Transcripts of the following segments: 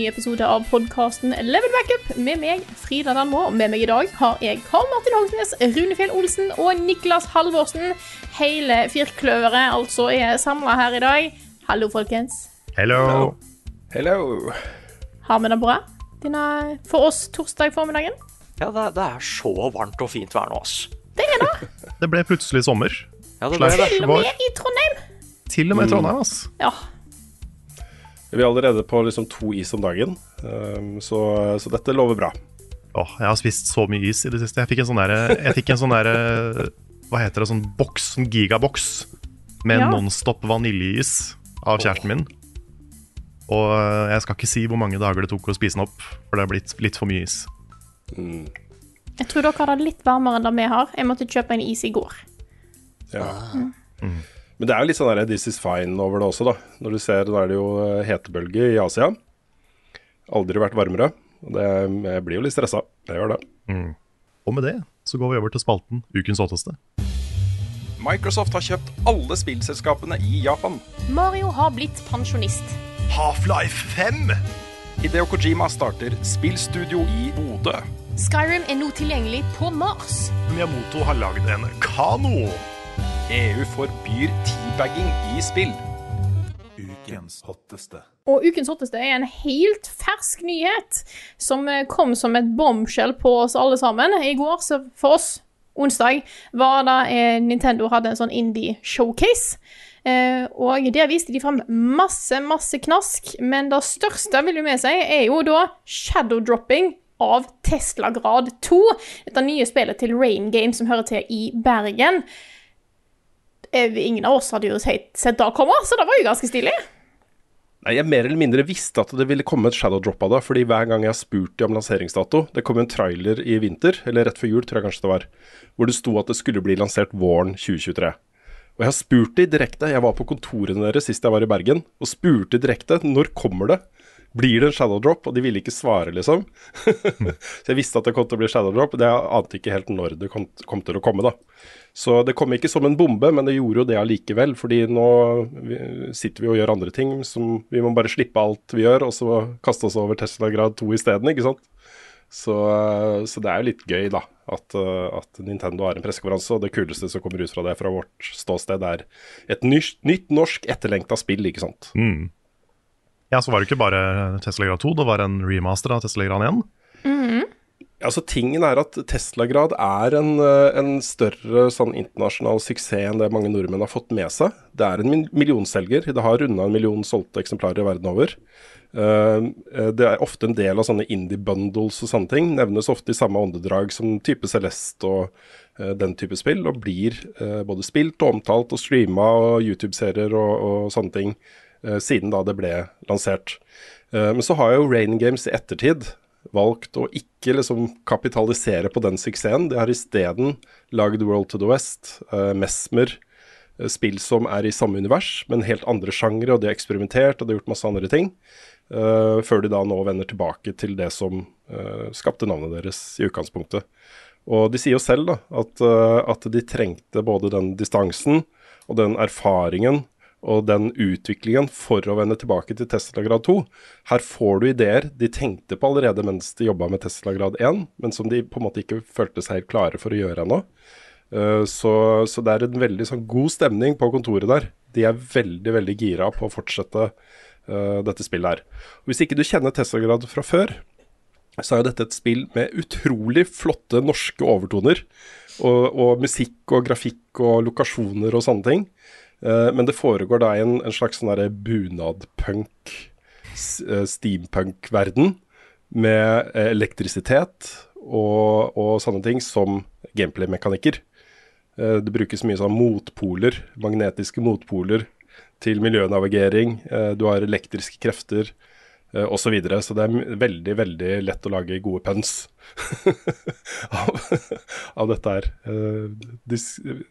Ny episode av podkasten Level Backup med meg, Frida Danmo. Og med meg i dag har jeg Karl Martin Hogsnes, Runefjell Olsen og Niklas Halvorsen. Hele firkløveret altså er samla her i dag. Hallo, folkens. Hello. Hello. Har vi det bra Dina, for oss torsdag formiddagen? Ja, det, det er så varmt og fint vær nå, ass. Det er det. Det ble plutselig sommer. Ja, det ble det. Til og med i Trondheim. Til og med i Trondheim, ass. Ja. Vi er allerede på liksom to is om dagen, um, så, så dette lover bra. Åh, jeg har spist så mye is i det siste. Jeg fikk en sånn derre en sånn derre Hva heter det? Sånn boks, sånn gigaboks med Ja. Nonstop vaniljeis av kjæresten min. Og eh, jeg skal ikke si hvor mange dager det tok å spise den opp, for det er blitt litt for mye is. Jeg tror dere har det litt varmere enn det vi har. Jeg måtte kjøpe en is i går. Ja. Men det er jo litt sånn der This is fine over det også, da. Når du ser, da er det jo eh, hetebølge i Asia. Aldri vært varmere. Og det, jeg blir jo litt stressa. Jeg gjør det. Og med det så går vi over til spalten Ukens hotteste. Microsoft har kjøpt alle spillselskapene i Japan. Mario har blitt pensjonist. Half-Life 5! Hideo Kojima starter spillstudio i Bodø. Skyrim er nå tilgjengelig på Mars. Miyamoto har lagd en kano. EU forbyr teabagging i spill. Ukens hotteste. Og ukens hotteste er en helt fersk nyhet som eh, kom som et bombshell på oss alle sammen. I går, så for oss, onsdag, var da eh, Nintendo hadde en sånn indie-showcase. Eh, og der viste de frem masse, masse knask, men det største, vil jo med si, er jo da shadowdropping av Tesla Grad 2. Dette nye spillet til Rain Game som hører til i Bergen. Eh, Ingen av oss hadde jo sett da komme, så det var jo ganske stilig. Nei, Jeg mer eller mindre visste at det ville komme et shadowdrop av det. fordi hver gang jeg har spurt dem om lanseringsdato Det kom en trailer i vinter, eller rett før jul, tror jeg kanskje det var, hvor det sto at det skulle bli lansert våren 2023. Og jeg har spurt de direkte. Jeg var på kontorene deres sist jeg var i Bergen, og spurte direkte når kommer det. Blir det en shadowdrop? Og de ville ikke svare, liksom. så jeg visste at det kom til å bli shadowdrop. Det jeg ante ikke helt når det kom, kom til å komme, da. Så det kom ikke som en bombe, men det gjorde jo det allikevel. Fordi nå sitter vi og gjør andre ting som Vi må bare slippe alt vi gjør, og så kaste oss over Tesla grad 2 isteden, ikke sant. Så, så det er jo litt gøy, da. At, at Nintendo har en pressekonferanse, og det kuleste som kommer ut fra det fra vårt ståsted, er et nytt, nytt norsk etterlengta spill, ikke sant. Mm. Ja, så var det ikke bare Tesla Grad 2, det var en remaster av Tesla Grad 1. Altså, tingen er at Tesla-grad er en, eh, en større sånn internasjonal suksess enn det mange nordmenn har fått med seg. Det er en millionselger. Det har runda en million solgte eksemplarer verden over. Eh, det er ofte en del av sånne indie-bundles og sånne ting. Nevnes ofte i samme åndedrag som type Celeste og uh, den type spill, og blir uh, både spilt og omtalt og streama og YouTube-serier og, og sånne ting siden da det ble lansert. Eh, men så har jo Rain Games i ettertid valgt å ikke liksom kapitalisere på den suksessen. De har isteden lagd World to the West, eh, Mesmer, eh, spill som er i samme univers, men helt andre sjangre, og de har eksperimentert og de har gjort masse andre ting. Uh, før de da nå vender tilbake til det som uh, skapte navnet deres i utgangspunktet. Og de sier jo selv da, at, uh, at de trengte både den distansen og den erfaringen og den utviklingen for å vende tilbake til Tesla grad 2. Her får du ideer de tenkte på allerede mens de jobba med Tesla grad 1, men som de på en måte ikke følte seg helt klare for å gjøre ennå. Eh, Så, så det er en veldig sånn god stemning på kontoret der. De er veldig, veldig gira på å fortsette uh, dette spillet her. Og hvis ikke du kjenner Tesla grad fra før, så er jo dette et spill med utrolig flotte norske overtoner. Og, og musikk og grafikk og lokasjoner og sånne ting. Eh, men det foregår da i en, en slags sånn bunadpunk, eh, steampunk-verden. Med eh, elektrisitet og, og sånne ting som gameplay-mekanikker. Det brukes mye sånn motpoler, magnetiske motpoler til miljønavigering. Du har elektriske krefter osv. Så, videre. så det er veldig, veldig lett å lage gode puns av, av dette her. Eh, De,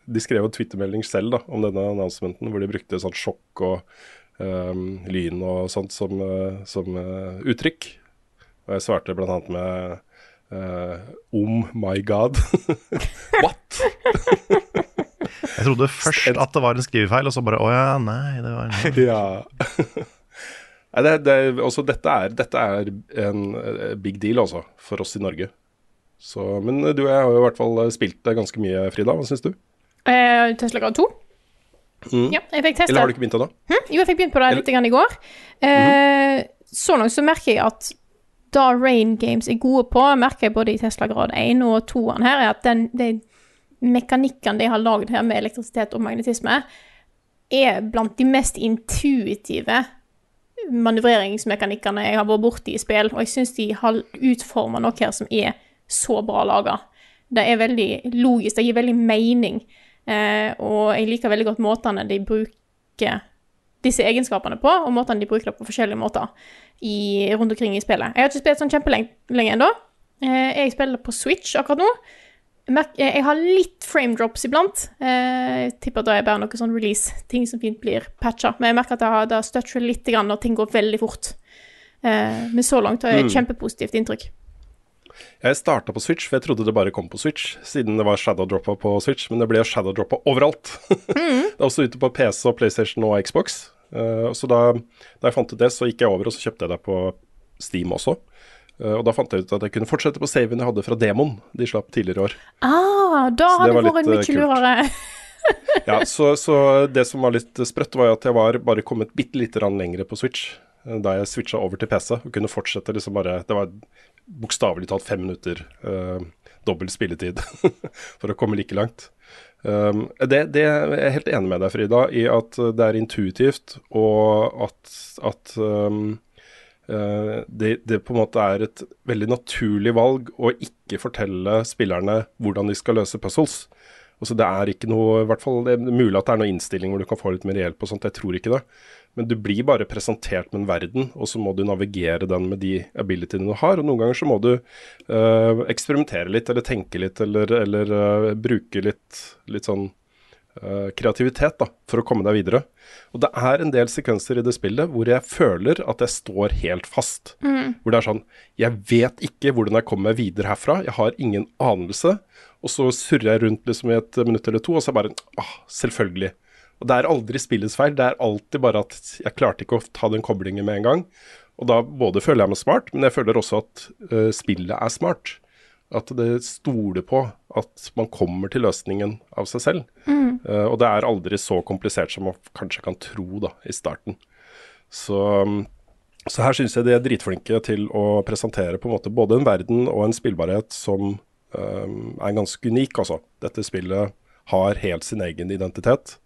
de skrev en twittermelding selv da, om denne annonsementen, hvor de brukte sånn sjokk og um, lyn og sånt som, eh, som uh, uttrykk. Og jeg svarte annet med uh, Om my god. What? Jeg trodde først at det var en skrivefeil, og så bare Å ja, nei, det var en ja. Nei, det, det, også, dette, er, dette er en eh, big deal altså, for oss i Norge. Så, men du og jeg har jo i hvert fall spilt det ganske mye, Frida. Hva syns du? Eh, Tesla Grad 2. Mm. Ja, jeg fikk testa. Eller har du ikke begynt ennå? Hm? Jo, jeg fikk begynt på det litt i går. Eh, Så langt så merker jeg at da Rain Games er gode på, merker jeg både i Tesla Grad 1 og 2-en her, er at den, den mekanikken de har lagd her med elektrisitet og magnetisme, er blant de mest intuitive manøvreringsmekanikkene jeg har vært borti i spill, og jeg syns de har utforma noe her som er så bra laga. Det er veldig logisk, det gir veldig mening, eh, og jeg liker veldig godt måtene de bruker disse egenskapene på, og måtene de bruker det på forskjellige måter i, rundt omkring i spillet. Jeg har ikke spilt sånn kjempelenge ennå. Eh, jeg spiller på Switch akkurat nå. Jeg eh, Jeg har litt frame drops iblant. Eh, Jeg tipper da er bare noe sånn release-ting som fint blir patcha. Men jeg merker at det har, det stutcher litt når ting går veldig fort. Eh, Men så langt har jeg et Mm. kjempepositivt inntrykk. Jeg starta på Switch, for jeg trodde det bare kom på Switch, siden det var shadow-droppa på Switch, men det ble shadow-droppa overalt. det er også ute på PC og PlayStation og Xbox. Så da, da jeg fant ut det, så gikk jeg over og så kjøpte jeg det på Steam også. Eh, og da fant jeg ut at jeg kunne fortsette på saven jeg hadde fra Demon. de slapp tidligere i år. Ah, da Så hadde det vært mye eh, kult. lurere. Ja, så, så det som var litt sprøtt, var at jeg var bare kommet bitte lite grann lengre på Switch eh, da jeg switcha over til PC og kunne fortsette liksom bare Det var bokstavelig talt fem minutter uh, dobbel spilletid for å komme like langt. Um, det, det er jeg helt enig med deg, Frida, i at det er intuitivt, og at, at um, det, det på en måte er et veldig naturlig valg å ikke fortelle spillerne hvordan de skal løse puzzles. Altså det er ikke noe, i hvert fall det er mulig at det er noen innstilling hvor du kan få litt mer hjelp og sånt, jeg tror ikke det. Men du blir bare presentert med en verden, og så må du navigere den med de abilityene du har. Og noen ganger så må du øh, eksperimentere litt, eller tenke litt, eller, eller øh, bruke litt, litt sånn eh, kreativitet da, for å komme deg videre. Og det er en del sekvenser i det spillet hvor jeg føler at jeg står helt fast. Mm. Hvor det er sånn Jeg vet ikke hvordan jeg kommer meg videre herfra. Jeg har ingen anelse. Og så surrer jeg rundt liksom i et minutt eller to, og så bare ah, Selvfølgelig. Og det er aldri spillets feil. Det er alltid bare at jeg klarte ikke å ta den koblingen med en gang. Og da både føler jeg meg smart, men jeg føler også at uh, spillet er smart. At det stoler på at man kommer til løsningen av seg selv. Mm. Uh, og det er aldri så komplisert som man kanskje kan tro da, i starten. Så, um, så her syns jeg de er dritflinke til å presentere på en måte både en verden og en spillbarhet som um, er ganske unik, altså. Dette spillet har helt sin egen identitet.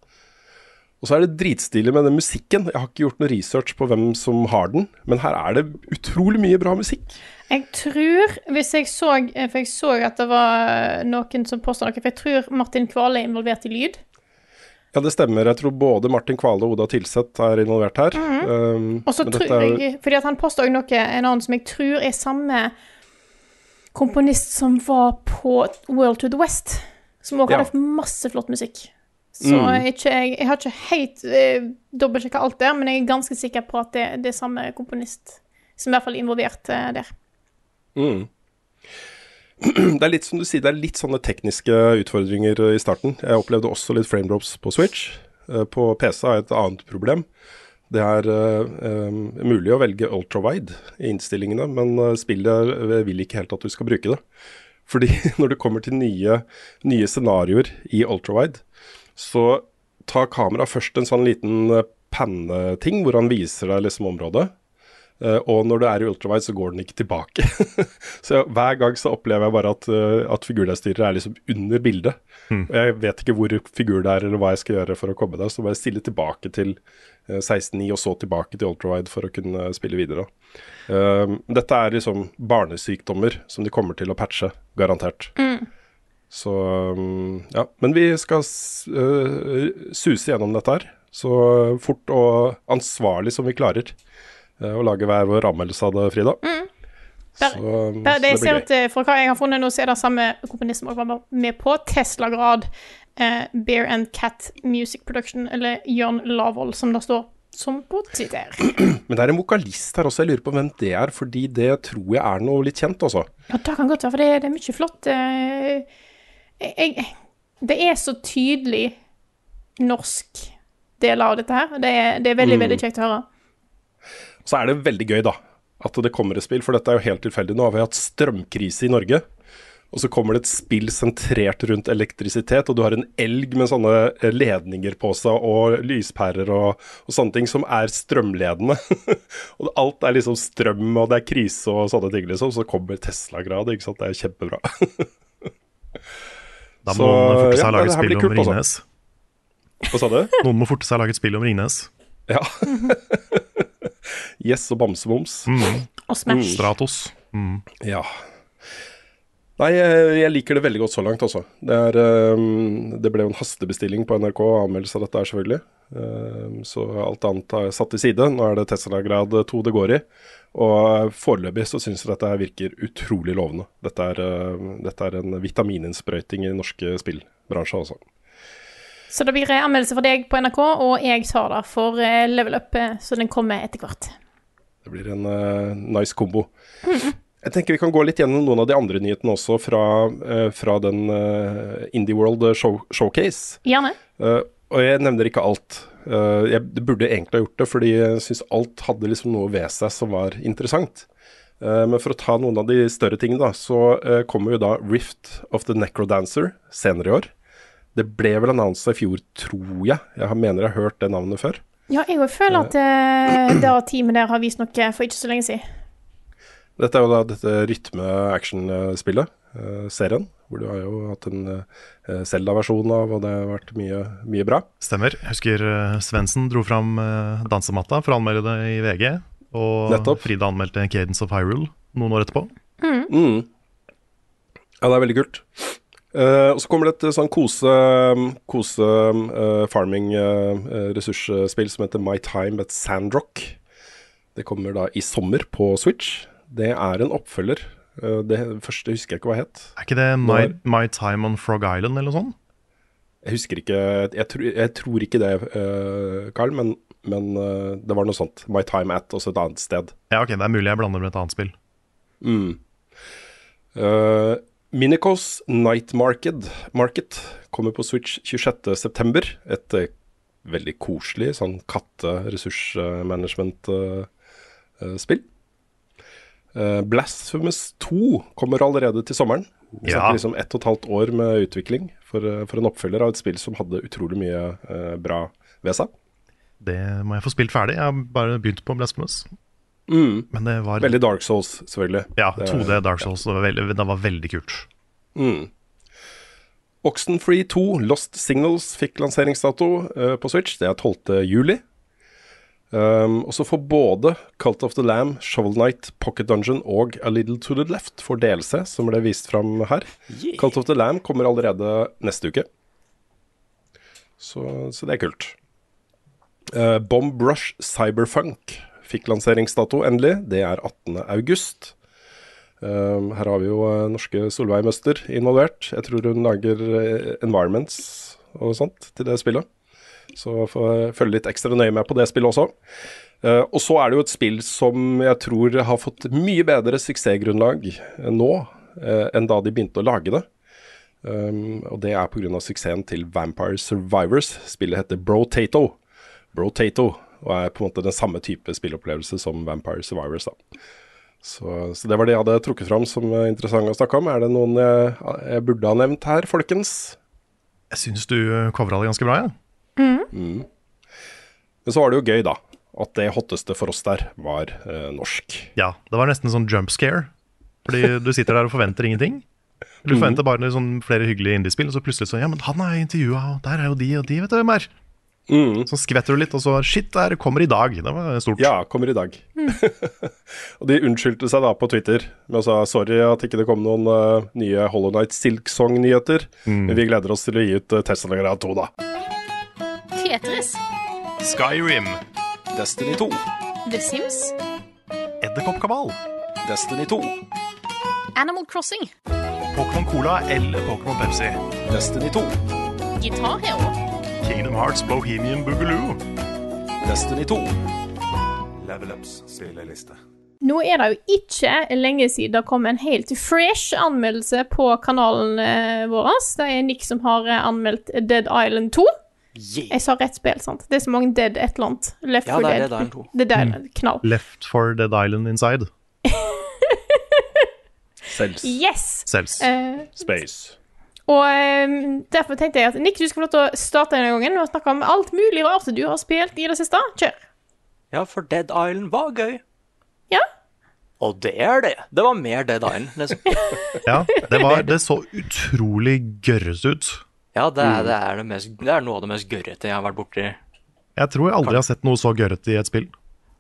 Og så er det dritstilig med den musikken. Jeg har ikke gjort noe research på hvem som har den, men her er det utrolig mye bra musikk. Jeg tror, hvis jeg så For jeg så at det var noen som påstod noe, for jeg tror Martin Kvale er involvert i lyd. Ja, det stemmer. Jeg tror både Martin Kvale og Oda Tilseth er involvert her. Um, Og så tror er jeg Fordi at han påstod noe, en annen som jeg tror er samme komponist som var på World to the West. Som òg Ja. hadde masse flott musikk. Så Mm. ikke, jeg, jeg har ikke helt eh, dobbeltsjekka alt der, men jeg er ganske sikker på at det, det er samme komponist som i hvert fall er involvert eh, der. Mm. Det er litt som du sier, det er litt sånne tekniske utfordringer i starten. Jeg opplevde også litt frame drops på Switch. Eh, På PC er et annet problem. Det er eh, eh, mulig å velge ultrawide i innstillingene, men eh, spillet vil ikke helt at du skal bruke det. Fordi når det kommer til nye, nye scenarioer i ultrawide, så tar kameraet først en sånn liten eh, panneting hvor han viser deg liksom området. Eh, og når du er i ultrawide, så går den ikke tilbake. så hver gang så opplever jeg bare at, uh, at figurlesstyret er liksom under bildet. Mm. Og jeg vet ikke hvor figur det er, eller hva jeg skal gjøre for å komme der. Så bare stille tilbake til uh, 16.9, og så tilbake til ultrawide for å kunne spille videre. Uh, dette er liksom barnesykdommer som de kommer til å patche, garantert. Mm. Så um, ja. Men vi skal øh, suse gjennom dette her så fort og ansvarlig som vi klarer. Å lage hver vår anmeldelse av det, Frida. Mm. Så, Der, det, så det blir ut, Fra hva jeg har funnet nå, så er det samme komponisme som var med på Tesla-grad. Eh, Bear and Cat Music Production, eller Jørn Lavoll, som det står som på Twitter. Men det er en vokalist her også, jeg lurer på hvem det er. Fordi det tror jeg er noe litt kjent, altså. Ja, det kan godt være, for det, det er mye flott eh, jeg, Det er så tydelig norsk del av dette her. Det er, det er veldig, Mm. veldig kjekt å høre. Så er det veldig gøy, da, at det kommer et spill. For dette er jo helt tilfeldig. Nå har vi hatt strømkrise i Norge. Og så kommer det et spill sentrert rundt elektrisitet, og du har en elg med sånne ledninger på seg og lyspærer og, og sånne ting som er strømledende. og alt er liksom strøm, og det er krise og sånne ting, liksom. Så kommer Tesla-grad, ikke sant. Det er kjempebra. Da må Så, noen forte seg ja, å lage et spill om altså. Ringnes. Hva sa du? Noen må forte seg å lage et spill om Ringnes. Ja. yes og bamseboms. Mm. Og Smash. Stratos. Mm. Ja. Nei, jeg, liker det veldig godt så langt, altså. Det, er, um, det ble jo en hastebestilling på NRK, anmeldelse av dette her selvfølgelig. Um, så alt annet er satt til side. Nå er det Tesla-grad 2 det går i. Og foreløpig så syns jeg dette her virker utrolig lovende. Dette er, uh, dette er en vitamininnsprøyting i norske spillbransjer altså. Så det blir eh, anmeldelse for deg på NRK, og jeg tar det for eh, Level Up, eh, så den kommer etter hvert. Det blir en uh, nice kombo. Jeg tenker vi kan gå litt gjennom noen av de andre nyhetene også fra, uh, fra den uh, Indie World show, Showcase. Gjerne. Og jeg nevner ikke alt. Jeg burde egentlig ha gjort det, fordi jeg syns alt hadde liksom noe ved seg som var interessant. Men for å ta noen av de større tingene, da, så kommer jo da Rift of the Necrodancer senere i år. Det ble vel annonsa i fjor, tror jeg. Jeg mener jeg har hørt det navnet før. Ja, jeg òg føler at eh, det teamet der har vist noe for ikke så lenge siden. Dette er jo da dette rytme-action-spillet, eh, serien, hvor du har jo hatt en eh, Zelda-versjon av, og det har vært mye, mye bra. Stemmer. Jeg husker uh, Svendsen dro fram eh, dansematta for å anmelde det i VG. Og Nettopp. Frida anmeldte Cadence of Hyrule noen år etterpå. Mm. Ja, det er veldig kult. Eh, og så kommer det et sånn kose, kose uh, farming eh, eh, ressursspill som heter My Time at Sandrock. Det kommer da i sommer på Switch. Det er en oppfølger. Eh, det første husker jeg ikke hva het. Er ikke det My, My Time on Frog Island eller noe sånt? Jeg husker ikke Jeg, tror- jeg tror ikke det, eh, Carl, men, men eh, det var noe sånt. My Time at, også et annet sted. Ja, ok, det er mulig jeg blander med et annet spill. Mm. Uh, Minicos Night Market, Market kommer på Switch 26.9. Et eh, veldig koselig sånn katte-ressursmanagement-spill. Uh, Blasphemous 2 kommer allerede til sommeren. Vi Ja. snakker liksom ett og et halvt år med utvikling for, eh, for en oppfølger av et spill som hadde utrolig mye eh, bra ved seg. Det må jeg få spilt ferdig. Jeg har bare begynt på Blasphemous. Mm. Men det var Veldig Dark Souls, selvfølgelig. Ja, 2D Dark Souls. Det var veldig, det var veldig kult. Mm. Oxenfree 2 Lost Signals fikk lanseringsdato uh, på Switch. Det er 12. juli. Um, og så får både Cult of the Lamb, Shovel Knight, Pocket Dungeon og A Little To The Left for DLC, som ble vist fram her. Yeah. Cult of the Lamb kommer allerede neste uke. Så, så det er kult. Uh, Bomb Rush Cyberfunk fikk lanseringsdato endelig. Det er 18. august. Um, her har vi jo eh, norske Solveig Møster involvert. Jeg tror hun lager eh, environments og sånt til det spillet. Så får følge litt ekstra nøye med på det spillet også. Uh, og så er det jo et spill som jeg tror har fått mye bedre suksessgrunnlag nå uh, enn da de begynte å lage det. Um, og det er pga. suksessen til Vampire Survivors. Spillet heter Brotato. Brotato, og er på en måte den samme type spillopplevelse som Vampire Survivors. da. Så, så det var det jeg hadde trukket fram som eh, interessant å snakke om. Er det noen jeg, jeg burde ha nevnt her, folkens? Jeg syns du covra det ganske bra, ja. Mm. Men så var det jo gøy, da. at det hotteste for oss der var eh, norsk. Ja, det var nesten sånn jump scare. Fordi du sitter der og forventer ingenting. Du forventer bare sånn flere hyggelige indiespill, og så plutselig så Ja, men han er intervjua, og der er jo de og de, vet du hvem er. Så skvetter du litt, og så Shit, der kommer i dag. Det var stort. Ja, kommer i dag. og de unnskyldte seg da på Twitter med å sa sorry at ikke det kom noen uh, nye Hollow Night Silk Song-nyheter. Men vi gleder oss til å gi ut uh, Tesla Grad 2, da. Tetris. Skyrim. Destiny 2. The Sims. Edderkoppkabal. Destiny 2. Animal Crossing. Pokémon Cola eller Pokémon Pepsi. Destiny 2. Guitar Hero. Kingdom Hearts Bohemian Boogaloo. Destiny 2. Level Ups spilleliste. Nå er det jo ikke lenge siden det kom en helt fresh anmeldelse på kanalen eh, vår. Det er Nick som har eh, anmeldt Dead Island 2. Yeah. Jeg sa rett spill, sant? Det er så mange Dead et eller annet. Left Ja, for det er Dead. Dead Island 2. Er Dead Island. Knall. Left for Dead Island Inside. Cells. Yes! Selvs. Uh, Space. Og eh, derfor tenkte jeg at Nick, du skal få lov til å starte denne gangen og snakke om alt mulig rart du har spilt i det siste. Kjør. Ja, for Dead Island var gøy. Ja. Og det er det. Det var mer Dead Island, liksom. Ja, det, var, det så utrolig gørres ut. Ja, det er, det, er det, mest, det er noe av det mest gørrete jeg har vært borti. Jeg tror jeg aldri har sett noe så gørrete i et spill.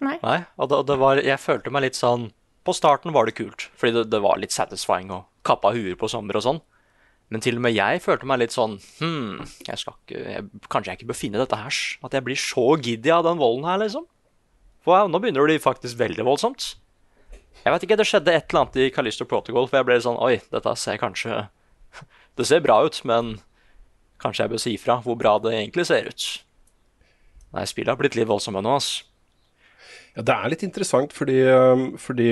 Nei, og det, det var, jeg følte meg litt sånn På starten var det kult, fordi det, det var litt satisfying å kappe av huer på sommer og sånn. Men til og med jeg følte meg litt sånn Hm, jeg skal ikke, jeg, kanskje jeg ikke bør finne dette her. At jeg blir så giddy av den volden her, liksom. For ja, nå begynner det faktisk veldig voldsomt. Jeg vet ikke, det skjedde et eller annet i Callisto Protocol, for jeg ble litt sånn Oi, dette ser kanskje Det ser bra ut, men kanskje jeg bør si ifra hvor bra det egentlig ser ut. Nei, spillet har blitt litt voldsomme nå, ass. Ja, det er litt interessant fordi, fordi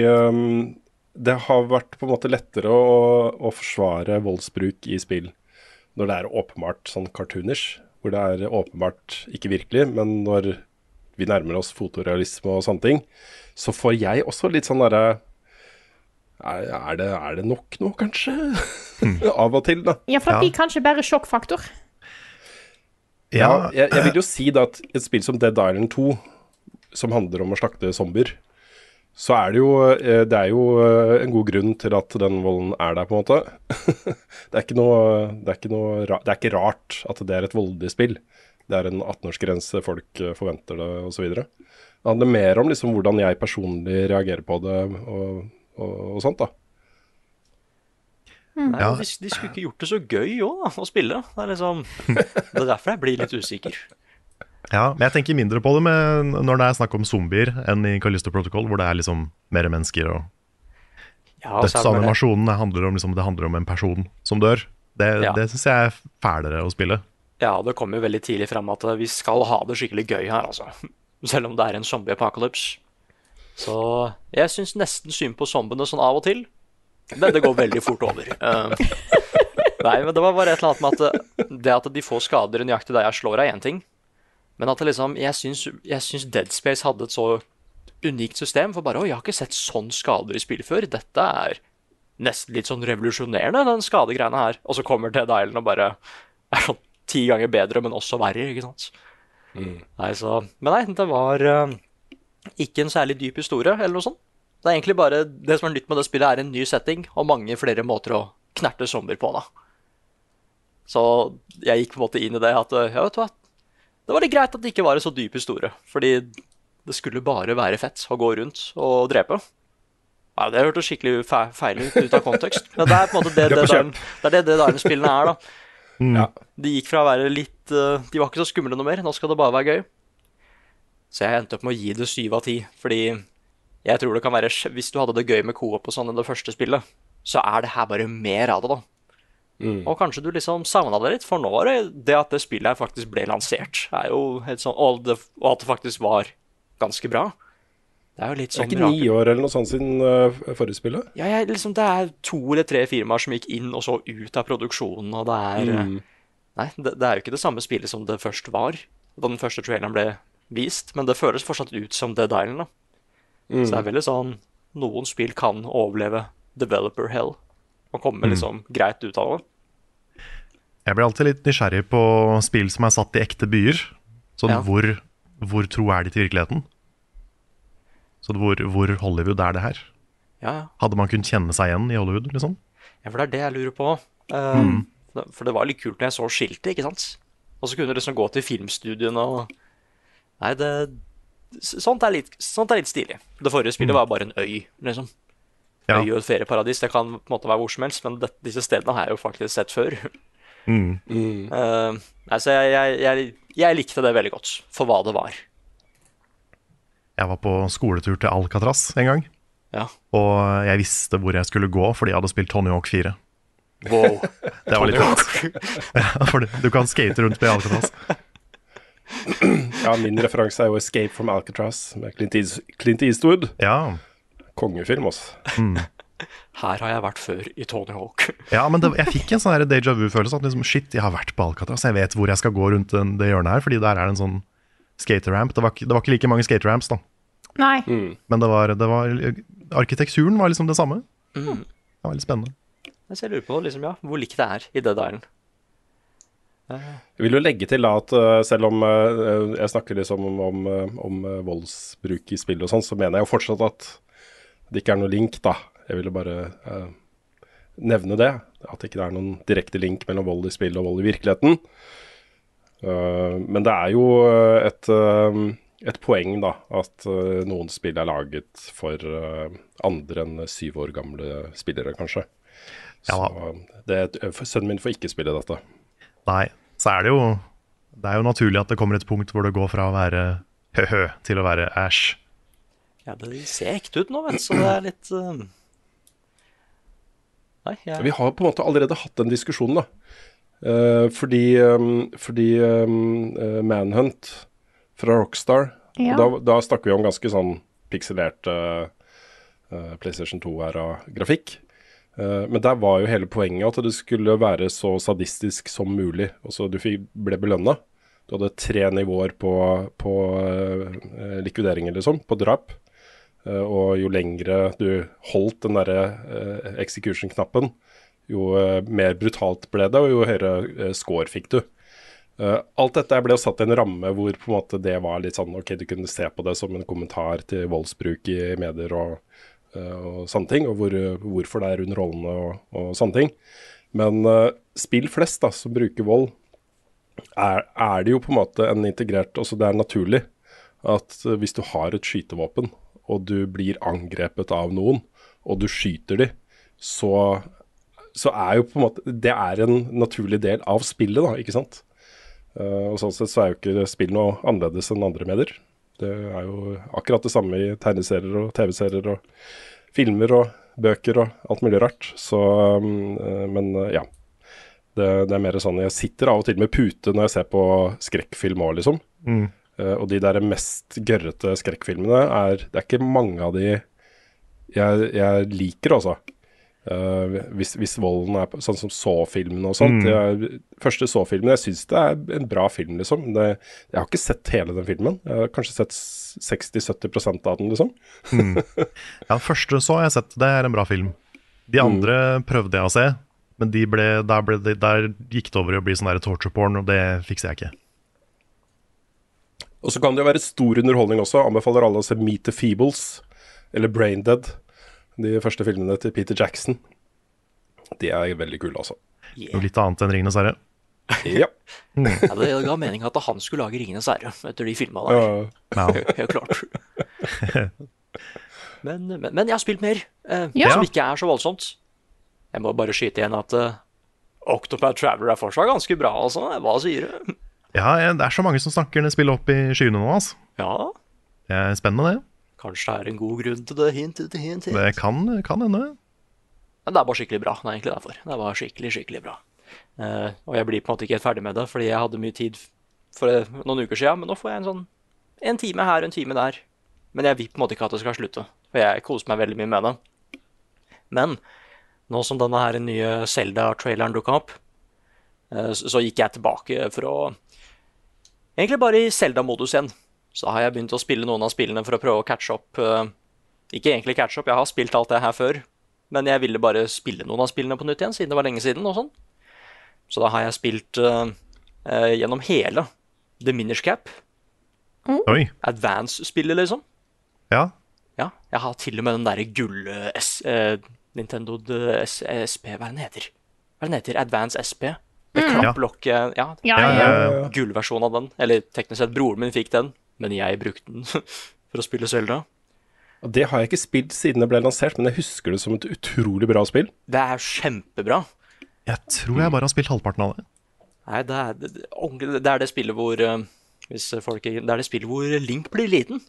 det har vært på en måte lettere å, å forsvare voldsbruk i spill når det er åpenbart sånn cartoonish, hvor det er åpenbart ikke virkelig, men når vi nærmer oss fotorealisme og sånne ting, så får jeg også litt sånn derre er, er, det, er det nok nå, kanskje? Av og til, da. Ja, for det blir kanskje bare sjokkfaktor. Ja, jeg, jeg vil jo si da at et spill som Dead Island 2, som handler om å slakte zombier, så er det jo eh, Det er jo eh, en god grunn til at den volden er der, på en måte. det er ikke noe Det er ikke, noe, det er ikke rart at det er et voldelig spill. Det er en 18-årsgrense, folk eh, forventer det, osv. Det handler mer om liksom hvordan jeg personlig reagerer på det, og, og, og sånt, da. Nei, Ja. de, de skulle ikke gjort det så gøy òg, å spille. Det er liksom Det er derfor jeg blir litt usikker. Ja, men jeg tenker mindre på det med, når det er snakk om zombier enn i Callisto Protocol, hvor det er liksom mer mennesker og Ja, er det Dødsanimasjonen handler om, liksom, det handler om en person som dør. Det, Ja. det syns jeg er fælere å spille. Ja, det kommer jo veldig tidlig fram at vi skal ha det skikkelig gøy her, altså. Selv om det er en zombie-apocalypse. Så jeg syns nesten synd på zombiene sånn av og til. Men det går veldig fort over. Uh, nei, men det var bare et eller annet med at det, det at de får skader nøyaktig der jeg slår, er én ting. Men at det liksom Jeg syns, jeg syns Dead Space hadde et så unikt system. For bare Å, jeg har ikke sett sånn skader i spill før. Dette er nesten litt sånn revolusjonerende, den skadegreiene her. Og så kommer Dead Island og bare er sånn ti ganger bedre, men også verre, ikke sant. Nei, så Men nei, det var eh, ikke en særlig dyp historie, eller noe sånt. Det er egentlig bare Det som er nytt med det spillet, er en ny setting og mange flere måter å knerte zombier på, da. Så jeg gikk på en måte inn i det at ja, vet du hva, det var litt greit at det ikke var en så dyp historie. Fordi det skulle bare være fett å gå rundt og drepe. Ja, Det hørtes skikkelig fe feil ut ut av kontekst, men det er på en måte det Det det, Darn- det, er det, det Darn-spillene er, da. Ja. De gikk fra å være litt eh, De var ikke så skumle noe mer. Nå skal det bare være gøy. Så jeg endte opp med å gi det syv av ti, fordi jeg tror det kan være Hvis du hadde det gøy med coop og sånn i det første spillet, så er det her bare mer av det, da. Og kanskje du liksom savna det litt, for nå var det det at det spillet her faktisk ble lansert, er jo helt sånn Og, det, og at det faktisk var ganske bra. Det er jo litt sånn Det er sånn ikke ni år eller noe sånt siden uh, forrige spillet? ja, jeg, liksom, det er to eller tre firmaer som gikk inn og så ut av produksjonen, og det er Mm. Nei, det, det er jo ikke det samme spillet som det først var, da den første traileren ble vist, men det føles fortsatt ut som Dead Island, da. Mm. Så det er veldig sånn Noen spill kan overleve developer hell og komme liksom greit ut av det. Jeg blir alltid litt nysgjerrig på spill som er satt i ekte byer. Sånn Ja. hvor, hvor tro er de til virkeligheten? Så hvor, hvor Hollywood er det her? Ja, ja. Hadde man kunnet kjenne seg igjen i Hollywood, liksom? Ja, for det er det jeg lurer på. Uh, det- For det var litt kult når jeg så skiltet, ikke sant? Og så kunne du liksom gå til filmstudioene og Nei, det Sånt er litt, sånt er litt stilig. Det forrige spillet var bare en øy, liksom. Ja. Øy og et ferieparadis. Det kan på en måte være hvor som helst, men det, disse stedene har jeg jo faktisk sett før. Mm. Uh, altså, jeg, jeg, jeg, jeg likte det veldig godt, for hva det var. Jeg var på skoletur til Alcatraz en gang. Ja. Og jeg visste hvor jeg skulle gå fordi jeg hadde spilt Tony Hawk 4. Wow. Det var litt fett. Ja, fordi du kan skate rundt på Alcatraz. Ja, min referanse er jo 'Escape from Alcatraz' med Clint, Eas Clint Eastwood. Ja, Kongefilm, altså. Her har jeg vært før i Tony Hawk. ja men det, jeg fikk en sånn déjà vu-følelse. At liksom, shit, jeg har vært på Alcatraz. Jeg vet hvor jeg skal gå rundt den, det hjørnet her, fordi der er det en sånn skateramp. Det var, ikke- det var ikke like mange skateramps, da. Nei. Men det var, det var arkitekturen var liksom det samme. Mm. Det var litt spennende. Så jeg lurer på liksom, ja, hvor likt det er i Dead Island. Jeg vil jo legge til at eh, selv om eh, jeg snakker liksom om, om, eh, om voldsbruk i spill og sånn, så mener jeg jo fortsatt at det ikke er noe link, da. Jeg ville bare eh, nevne det. At det ikke er noen direkte link mellom vold i spill og vold i virkeligheten. Uh, men det er jo eh, et, uh, et poeng, da, at uh, noen spill er laget for andre enn syv år gamle spillere, kanskje. Ja. Så det, sønnen min får ikke spille dette. Nei, så er det jo Det er jo naturlig at det kommer et punkt hvor det går fra å være hø-hø til å være æsj. Ja, det ser ekte ut nå, vet du, så det er litt Nei, jeg Vi har på en måte allerede hatt den diskusjonen, da. Uh, fordi um, fordi um, Manhunt fra Rockstar Ja. Da, da snakker vi om ganske sånn pikselert uh, uh, PlayStation 2-æra-grafikk. Eh, men der var jo hele poenget at det skulle være så sadistisk som mulig. Også du fikk, ble belønna. Du hadde tre nivåer på, på likvideringer, liksom. På drap. Eh, og jo lengre du holdt den derre eh, execution-knappen, jo eh, mer brutalt ble det, og jo høyere score fikk du. Alt dette ble satt i en ramme hvor på en måte det var litt sånn Ok, du kunne se på det som en kommentar til voldsbruk i medier og, og sånne ting, og hvor, hvorfor det er underholdende og, og sånne ting. Men uh, spill flest da, som bruker vold, er, er det jo på en måte en integrert Altså det er naturlig at hvis du har et skytevåpen, og du blir angrepet av noen, og du skyter de, så, så er jo på en måte Det er en naturlig del av spillet, da, ikke sant? Uh, og sånn sett så er jo ikke spill noe annerledes enn andre medier. Det er jo akkurat det samme i tegneserier og TV-serier og filmer og bøker og alt mulig rart. Så um, uh, Men uh, ja. Det, det er mer sånn Jeg sitter av og til med pute når jeg ser på skrekkfilm òg, liksom. Mm. Eh, og de der mest gørrete skrekkfilmene er Det er ikke mange av de jeg, jeg liker, altså. Uh, hvis, hvis volden er sånn som Saw-filmene og sånt. Mm. Jeg, første Saw-filmen, jeg syns det er en bra film, liksom. Det, jeg har ikke sett hele den filmen. Jeg har kanskje sett 60-70% av den, liksom. Ja, første første så har sett, det er en bra film. De andre prøvde jeg å se, men de ble, der, ble der gikk det over i å bli sånn der torture porn, og det fikser jeg ikke. Og så kan det jo være stor underholdning også. Anbefaler alle å se Meet the Feebles eller Braindead. De første filmene til Peter Jackson. De er veldig kule, altså. Noe litt annet enn Ringenes herre. Ja. Ja, det ga mening at han skulle lage 'Ringenes herre' etter de filma der. Ja. Ja. Helt klart. Men, men, men jeg har spilt mer, eh, Ja. som ikke er så voldsomt. Jeg må bare skyte igjen at uh, Octopath Traveler er fortsatt ganske bra, altså. Hva sier du? Ja, det er så mange som snakker det spillet opp i skyene nå, altså. Ja, Det er spennende, det. kanskje det er en god grunn til det. Hint, hint, hint. Det kan, kan hende. Men det er bare skikkelig bra. Det er egentlig derfor. Det var skikkelig, skikkelig bra. Uh, og jeg blir på en måte ikke helt ferdig med det, fordi jeg hadde mye tid for eh, noen uker siden. Men nå får jeg en sånn en time her og en time der. Men jeg vil på en måte ikke at det skal slutte, for jeg koser meg veldig mye med det. Men nå som denne her nye Zelda-traileren dukka opp, eh, så, så gikk jeg tilbake for å Egentlig bare i Zelda-modus igjen. Så har jeg begynt å spille noen av spillene for å prøve å catche opp. eh, ikke egentlig catche opp, jeg har spilt alt det her før. Men jeg ville bare spille noen av spillene på nytt igjen, siden det var lenge siden. og sånn. Så da har jeg spilt uh, uh, gjennom hele The Minish Cap. Mm. Advance-spillet, liksom. Ja. Ja, jeg har til og med den derre gull... eh, Nintendo DSP SP Hva er den heter? Hva er den heter? Advance SP? Med Mm. klapplokk eh, Ja, Ja, ja, ja. gullversjonen av den. Eller teknisk sett, broren min fikk den, men jeg brukte den for å spille Zelda. Og Det har jeg ikke spilt siden det ble lansert, men jeg husker det som et utrolig bra spill. Det er kjempebra. Jeg tror jeg bare har spilt halvparten av det. Nei, det er det, det, er det spillet hvor eh, Hvis folk Det er det spillet hvor Link blir liten.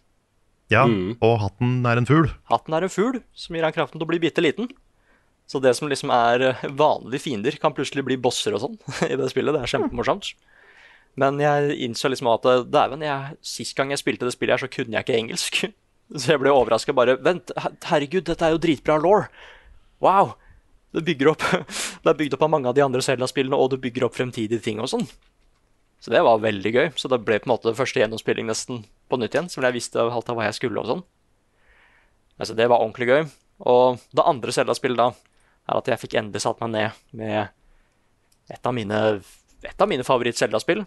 Ja, Og hatten er en fugl. Hatten er en fugl som gir han kraften til å bli bitte liten. Så det som liksom er eh, vanlige fiender, kan plutselig bli bosser og sånn i det spillet. Det er kjempemorsomt. Men jeg innså liksom at eh, dæven, sist gang jeg spilte det spillet her, så kunne jeg ikke engelsk. Så jeg ble overraska bare Vent, herregud, dette er jo dritbra law. Wow! Det bygger opp Det er bygd opp av mange av de andre Zelda-spillene, og det bygger opp fremtidige ting og sånn. Så det var veldig gøy. Så det ble på en måte første gjennomspilling nesten på nytt igjen, så jeg visste alt av hva jeg skulle og sånn. Altså, det var ordentlig gøy. Og det andre Zelda-spillet da, er at jeg fikk endelig satt meg ned med et av mine, et av mine favoritt-Zelda-spill.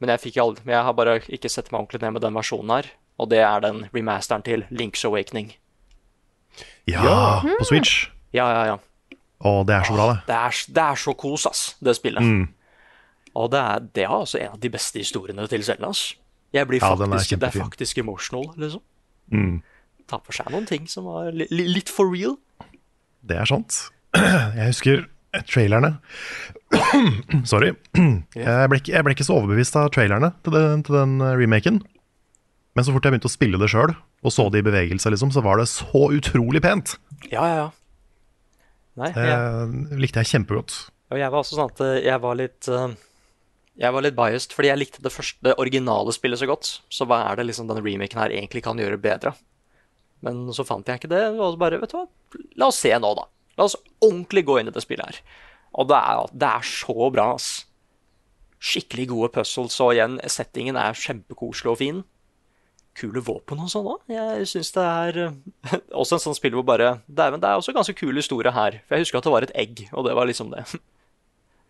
Men jeg, fikk aldri, jeg har bare ikke sett meg ordentlig ned med den versjonen her. Og det er den remasteren til Link's Awakening. Ja, på Switch. Ja, ja, ja. Å, det er så bra, det. Det er, det er så kos, ass, det spillet. Mm. Og det er, det er altså en av de beste historiene til Zelda. Jeg blir Ja, er faktisk, det er faktisk emotional, liksom. Mm. Tar for seg noen ting som var li, li, litt for real. Det er sant. Jeg husker trailerne. Sorry. Jeg ble, ikke, jeg ble ikke så overbevist av trailerne til den, til den eh, remaken. Men så fort jeg begynte å spille det sjøl, og så det i bevegelse, liksom, så var det så utrolig pent. Ja, ja, ja. Nei, Det jeg, likte jeg kjempegodt. og jeg var også sånn at eh, jeg var litt eh, Jeg var litt biased, fordi jeg likte det første det originale spillet så godt. Så hva er det liksom denne remaken her egentlig kan gjøre bedre? Men så fant jeg ikke det, og så bare, vet du hva, la oss se nå, da. La oss ordentlig gå inn i det spillet her. Og det er, det er så bra, ass. Skikkelig gode puzzles, og igjen, settingen er kjempekoselig og fin. Kule våpen og sånn òg. Jeg syns det er eh, også en sånn spill hvor bare Dæven, det er også ganske kul historie her. For jeg husker at det var et egg, og det var liksom det.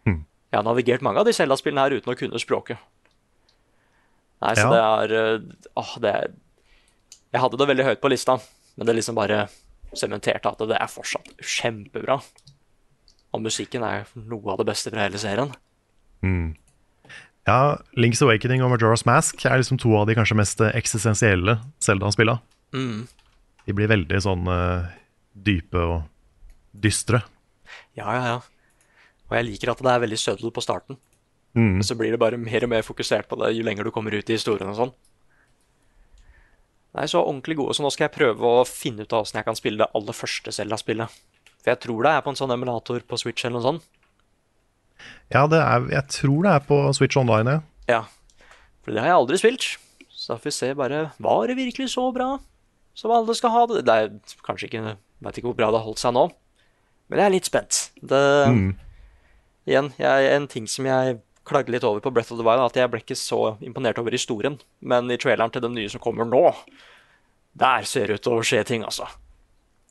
Hmm. Jeg har navigert mange av de Zelda-spillene her uten å kunne språket. Nei, så Ja. det er eh, Åh, det er Jeg hadde det veldig høyt på lista, men det liksom bare sementerte at det er fortsatt kjempebra. Og musikken er noe av det beste fra hele serien. Mm. Ja, Link's Awakening og Majora's Mask er liksom to av de kanskje mest eksistensielle Zelda-spilla. Mm. De blir veldig sånn uh, dype og dystre. Ja, ja, ja. Og jeg liker at det er veldig sødel på starten. Mm. Men så blir det bare mer og mer fokusert på det jo lenger du kommer ut i historien og sånn. Nei, så ordentlig gode. Så nå skal jeg prøve å finne ut av åssen jeg kan spille det aller første Zelda-spillet. For jeg tror det er på en sånn emulator på Switch eller noe sånt. Ja, det er, jeg tror det er på Switch Online, ja. Ja. For det har jeg aldri spilt. Så da får vi se bare Var det virkelig så bra som alle skal ha det? Det er kanskje ikke Veit ikke hvor bra det har holdt seg nå. Men jeg er litt spent. Det Mm. Igjen, jeg, en ting som jeg klagde litt over på Breath of the Wild, at jeg ble ikke så imponert over historien. Men i traileren til den nye som kommer nå, der ser det ut til å skje ting, altså.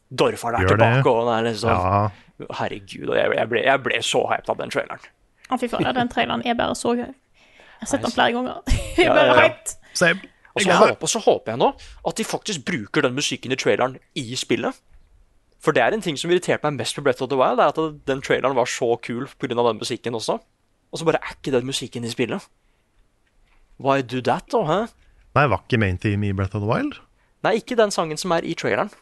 Dorfar er Gjør det. tilbake, og det er liksom Ja, Herregud, og jeg, jeg, ble, jeg ble så hyped av den traileren. Å, fy faen, den traileren er bare så gøy. Jeg har sett den flere ganger. Jeg er bare ja, ja. hyped. Same. Og så, håper, så håper jeg nå at de faktisk bruker den musikken i traileren i spillet. For det er en ting som irriterte meg mest på Breath of the Wild, er at den traileren var så kul pga. den musikken også. Og så bare er ikke den musikken i spillet. Why do that, da? Hæ? Nei, var ikke main theme i Breath of the Wild? Nei, ikke den sangen som er i traileren.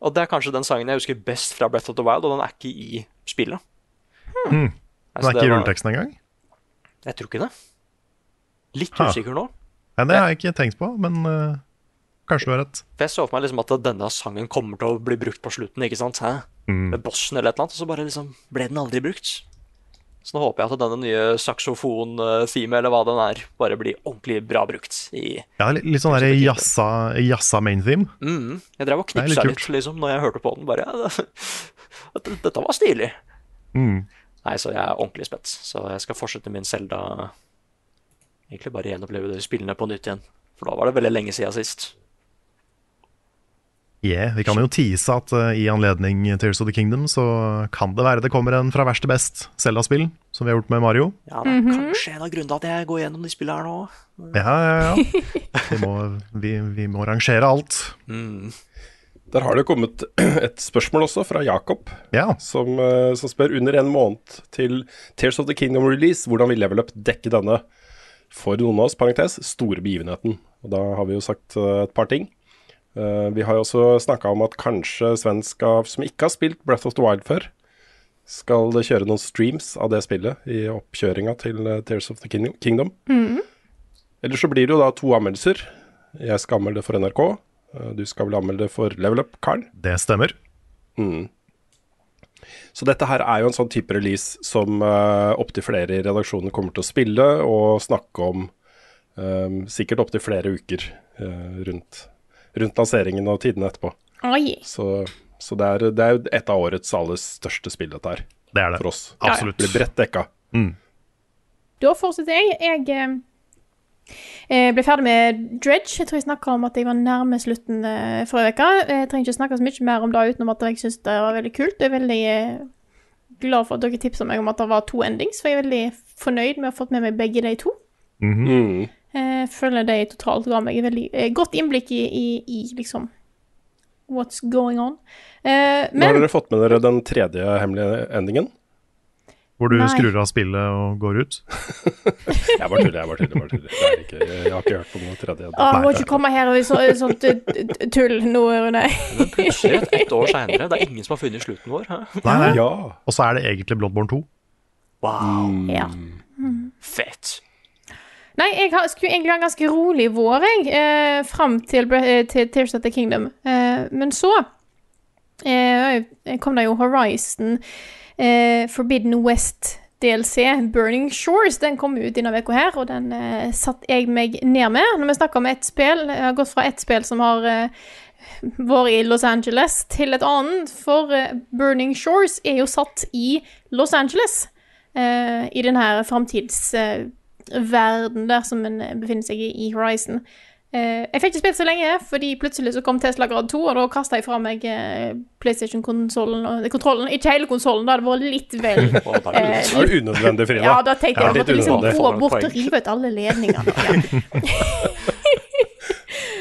Og det er kanskje den sangen jeg husker best fra Breath of the Wild, og den er ikke i spillet. Hmm. Den Altså, er ikke i rulleteksten engang? Jeg tror ikke det. Litt Ha. usikker nå. Nei, det har jeg ikke tenkt på, men uh, kanskje du har rett. For jeg så for meg liksom at denne sangen kommer til å bli brukt på slutten, ikke sant? Hæ? Mm. Med bossen eller et eller annet, og så bare liksom ble den aldri brukt. Så nå håper jeg at denne nye saksofon-theme, eller hva den er, bare blir ordentlig bra brukt i Ja, litt, sånn der jazza, jazza main theme. mm. Jeg drev og knipsa litt litt, liksom, når jeg hørte på den. Bare ja, det, Dette var stilig. Mm. Nei, så jeg er ordentlig spent. Så jeg skal fortsette min Selda Egentlig bare gjenoppleve de spillene på nytt igjen. For da var det veldig lenge siden sist. Yeah, vi kan jo tease at uh, i anledning Tears of the Kingdom så kan det være det kommer en fra verst til best Zelda-spill, som vi har gjort med Mario. Ja, det er kanskje en av grunnene til at jeg går gjennom de spillene her nå. Ja, ja, ja. Vi må, vi, vi må rangere alt. Der har det kommet et spørsmål også fra Jakob, Ja. som, eh, som spør under en måned til Tears of the Kingdom release, hvordan vil Level Up dekke denne for noen av oss, parentes, store begivenheten? Og da har vi jo sagt eh, et par ting. Eh, vi har jo også snakka om at kanskje svensk som ikke har spilt Breath of the Wild før, skal kjøre noen streams av det spillet i oppkjøringa til eh, Tears of the Kingdom. Kingdom. Eller så blir det jo da to anmeldelser. Jeg skal anmelde det for NRK. eh, Du skal vel anmelde det for Level Up, Karl. Det stemmer. Så dette her er jo en sånn type release som uh, opptil flere i redaksjonen kommer til å spille og snakke om um, sikkert opptil flere uker uh, rundt, rundt lanseringen og tidene etterpå. Oi. Så, så det, er, det er jo et av årets aller største spill, dette her, Det er det. for oss. Absolutt. Det blir bredt dekka. Da fortsetter jeg. Jeg eh, eh, ble ferdig med Dredge. Jeg tror jeg snakka om at jeg var nærme slutten eh, forrige uke. Jeg trenger ikke snakke så mye mer om det utenom at jeg syns det var veldig kult. Jeg er veldig glad for at dere tipsa meg om at det var to endings, for jeg er veldig fornøyd med å ha fått med meg begge de to. Mm. Jeg føler de totalt ga meg et veldig eh, godt innblikk i, i, i liksom What's going on. Eh, Nå har dere fått med dere den tredje hemmelige endingen. Hvor du Nei. skrur av spillet og går ut. Jeg bare tuller, jeg bare tuller. jeg bare tuller. Ikke, jeg har ikke hørt på noen tredje. Å, må ikke komme her og så, sånt eh, tull nå, Rune. Plutselig, et, ett år seinere, det er ingen som har funnet slutten vår. Nei, nei. Ja. Og så er det egentlig Bloodborne 2. Wow, Ja. fett. Nei, jeg har, skulle egentlig ha en ganske rolig vår, jeg, eh, fram til, eh, til Tears of the Kingdom. Eh, men så eh, kom det jo Horizon eh, Forbidden West DLC, Burning Shores. Den kom ut denne uka her, og den eh, satt jeg meg ned med. Når vi snakker om ett spill, jeg har gått fra ett spill som har eh, vært i Los Angeles, til et annet. For eh, Burning Shores er jo satt i Los Angeles. Uh, I den her framtidsverden der som en eh, befinner seg i, i Horizon. Uh, jeg fikk ikke spilt så lenge, fordi plutselig så kom Tesla Grad 2, og da kasta jeg fra meg uh, PlayStation-konsollen og kontrollen. Ikke hele konsollen, da hadde det vært litt vel er det var litt- Det jo unødvendig, Frida. Ja, da tenkte jeg at jeg måtte liksom gå bort og rive ut alle ledningene.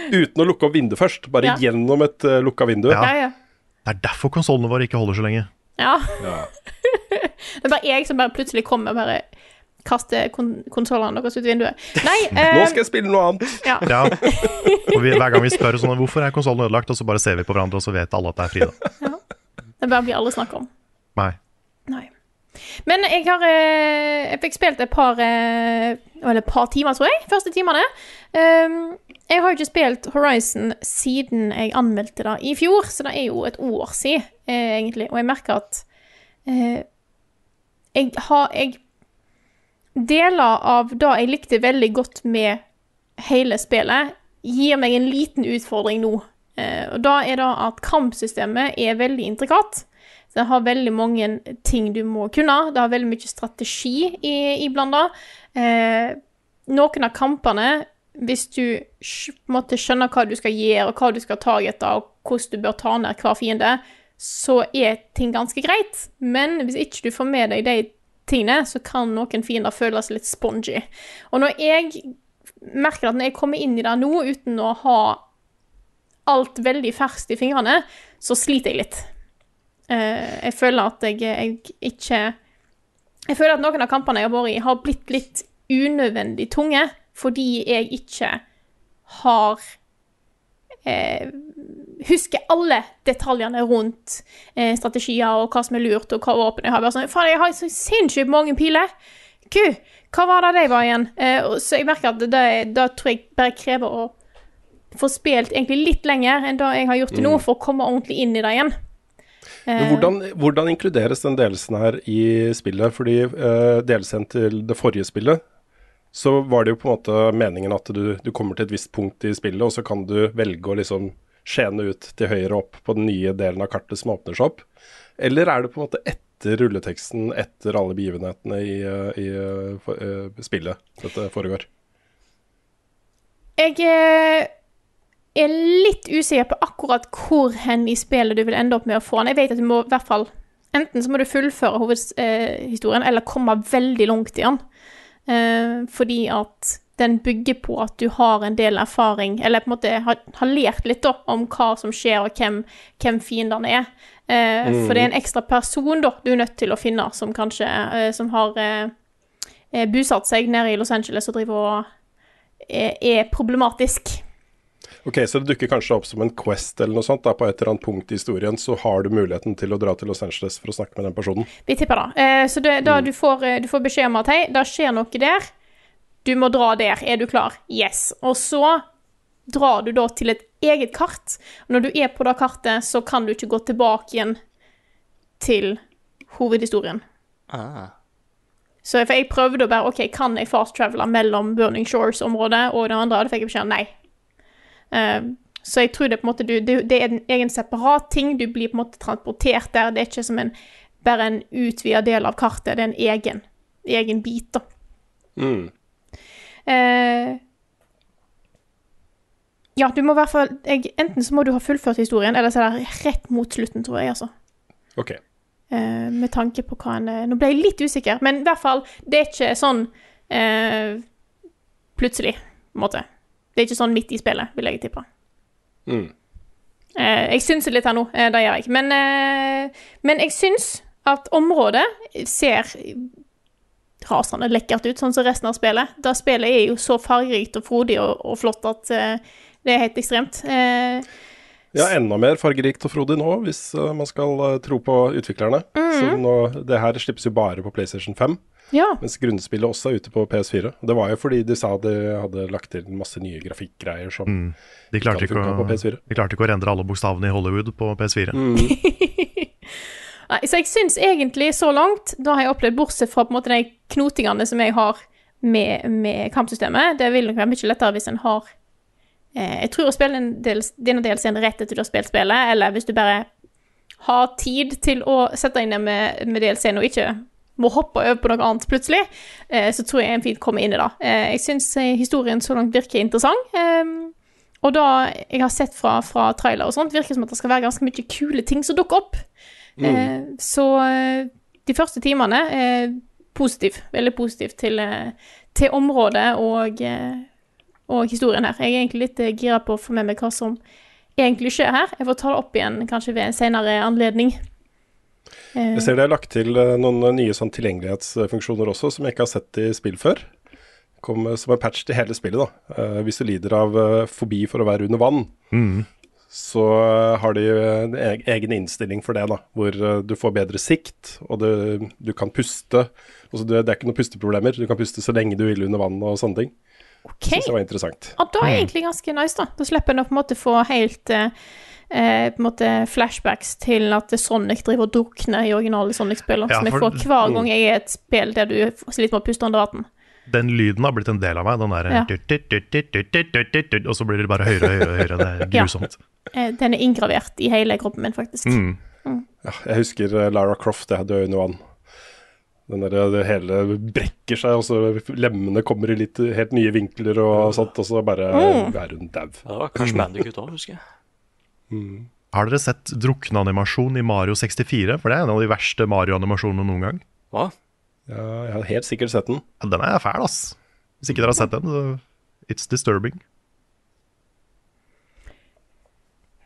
Ja. Uten å lukke opp vinduet først, bare Ja. gjennom et uh, lukka vindu. Ja. Ja, ja. Det er derfor konsollene våre ikke holder så lenge. ja. Ja. Det er bare jeg som bare plutselig kommer og bare kaster kon konsollene deres ut vinduet. Nei, Nå eh, skal jeg spille noe annet! ja. Ja. Og vi, hver gang vi spør sånn, hvorfor er konsollen ødelagt, og så bare ser vi på hverandre, og så vet alle at det er Frida. Det bare blir alle snakk om. Nei. Nei. Men jeg har eh, Jeg fikk spilt et par eh, Eller et par timer, tror jeg. Første timene. Um, jeg har jo ikke spilt Horizon siden jeg anmeldte det i fjor, så det er jo et år siden, eh, egentlig. Og jeg merker at eh, jeg har jeg Deler av det jeg likte veldig godt med hele spillet, gir meg en liten utfordring nå. Eh, og da er det at kampsystemet er veldig intrikat. Det har veldig mange ting du må kunne. Det har veldig mye strategi iblanda. Eh, noen av kampene, hvis du måtte skjønner hva du skal gjøre, og hva du skal ta etter, og hvordan du bør ta ned hver fiende, så er ting ganske greit. Men hvis ikke du får med deg de tingene, så kan noen fiender føles litt spongy. Og når jeg merker at når jeg kommer inn i det nå uten å ha alt veldig ferskt i fingrene, så sliter jeg litt. Eh, jeg føler at jeg, jeg ikke Jeg føler at noen av kampene jeg har vært i, har blitt litt unødvendig tunge fordi jeg ikke har eh, Husker alle detaljene rundt eh, strategier og hva som er lurt, og hva våpen jeg har. Bare sånn, Faen, jeg har så sinnssykt mange piler! Gud, hva var det de var igjen? Eh, så jeg merker at det, det tror jeg bare krever å få spilt egentlig litt lenger enn det jeg har gjort til nå, for å komme ordentlig inn i det igjen. Men hvordan, hvordan inkluderes den delelsen her i spillet? Fordi uh, delelsen til det forrige spillet, så var det jo på en måte meningen at du, du kommer til et visst punkt i spillet, og så kan du velge å liksom skjene ut til høyre opp på den nye delen av kartet som åpner seg opp. Eller er det på en måte etter rulleteksten, etter alle begivenhetene i, eh, i eh, for, eh, spillet dette foregår? Jeg er litt usikker på akkurat hvor hen i spillet du vil ende opp med å få den. Jeg vet at du må i hvert fall Enten så må du fullføre hovedhistorien, eller komme veldig langt i den. Fordi at den bygger på at du har en del erfaring, eller på en måte har, har lært litt da, om hva som skjer, og hvem, hvem fiendene er. Eh, For det er en ekstra person da, du er nødt til å finne, som kanskje eh, som har eh, eh, bosatt seg nede i Los Angeles og driver og er, er problematisk. Ok, Så det dukker kanskje opp som en quest eller noe sånt da, på et eller annet punkt i historien, så har du muligheten til å dra til Los Angeles for å snakke med den personen. Vi tipper da. Eh, så det, da du, får, eh, du får beskjed om at hei, det skjer noe der. Du må dra der. Er du klar? Yes. Og så drar du da til et eget kart. Når du er på det kartet, så kan du ikke gå tilbake igjen til hovedhistorien. Ah. Så for jeg prøvde å bare OK, kan jeg fast travele mellom Burning Shores-området og det andre? Og det fikk jeg beskjed om nei. Uh, så jeg tror det på en måte du, det, det er en egen separat ting. Du blir på en måte transportert der. Det er ikke som en, bare en utvida del av kartet. Det er en egen, egen bit, da. Mm. Eh, ja, du må i hvert fall jeg, Enten så må du ha fullført historien, eller så er det rett mot slutten, tror jeg, altså. Ok. Eh, med tanke på hva en eh, Nå ble jeg litt usikker, men i hvert fall, det er ikke sånn eh, plutselig, på en måte. Det er ikke sånn midt i spillet, vil jeg tippe. Mm. Eh, jeg synser litt her nå, eh, det gjør jeg. Men, eh, men jeg syns at området ser rasende lekkert ut, sånn som resten av spillet. Da spillet er jo så fargerikt og frodig og, og flott at uh, det er helt ekstremt. Uh, Ja, enda mer fargerikt og frodig nå, hvis uh, man skal tro på utviklerne. Så nå, det her slippes jo bare på PlayStation 5, ja. mens grunnspillet også er ute på PS4. Det var jo fordi de sa de hadde lagt til masse nye grafikkgreier som Mm. De klarte, ikke funka å, på PS4. de klarte ikke å rendre alle bokstavene i Hollywood på PS4. Nei, så jeg syns egentlig så langt, da har jeg opplevd, bortsett fra på en måte de knotingene som jeg har med, med kampsystemet, det vil nok være mye lettere hvis en har eh, Jeg tror å spille del, denne delscenen rett etter du har spilt spillet, eller hvis du bare har tid til å sette inn det med, med delscenen og ikke må hoppe over på noe annet plutselig, eh, så tror jeg en fint kommer inn i det. Eh, jeg syns eh, historien så langt virker interessant. Eh, og da jeg har sett fra, fra trailer og sånt, virker det som at det skal være ganske mye kule ting som dukker opp. Eh, så eh, de første timene er positiv, veldig positiv til, eh, til området og, og historien her. Jeg er egentlig litt gira på å få med meg hva som egentlig skjer her. Jeg får ta det opp igjen kanskje ved en senere anledning. Eh, Jeg ser det er lagt til noen nye sånn tilgjengelighetsfunksjoner også, som jeg ikke har sett i spill før. Kom som en patch til hele spillet. da. Eh, hvis du lider av fobi for å være under vann, Mm. Så har de en egen innstilling for det, da. Hvor eh, du får bedre sikt, og du, du kan puste. Altså, det, det er ikke noen pusteproblemer. Du kan puste så lenge du vil under vann og sånne ting. OK. Synes jeg var interessant. Og da er det egentlig ganske nice, da. Da slipper en å på en måte få helt eh, eh, på en måte flashbacks til at Sonic driver og drukner i originale Sonic-spill, Ja, som jeg får hver gang jeg er et spill der du sliter med å puste under vann. Den lyden har blitt en del av meg. Den der, Ja. Og så blir det bare høyere og høyere. høyere. Det er grusomt. Den er inngravert i hele kroppen min, faktisk. Mm. Ja, jeg husker eh, Lara Croft, jeg døde under vann. Den der, det hele brekker seg, og så lemmene kommer i litt helt nye vinkler og sånt, og så bare Mm. er hun dau. Ja, det var òg, husker jeg. Har dere sett drukneanimasjon i Mario 64? For det er en av de verste Mario-animasjonene noen gang. Hva? Ja, jeg har helt sikkert sett den. Ja, Den er fæl, ass. Hvis ikke dere har sett den, så it's disturbing.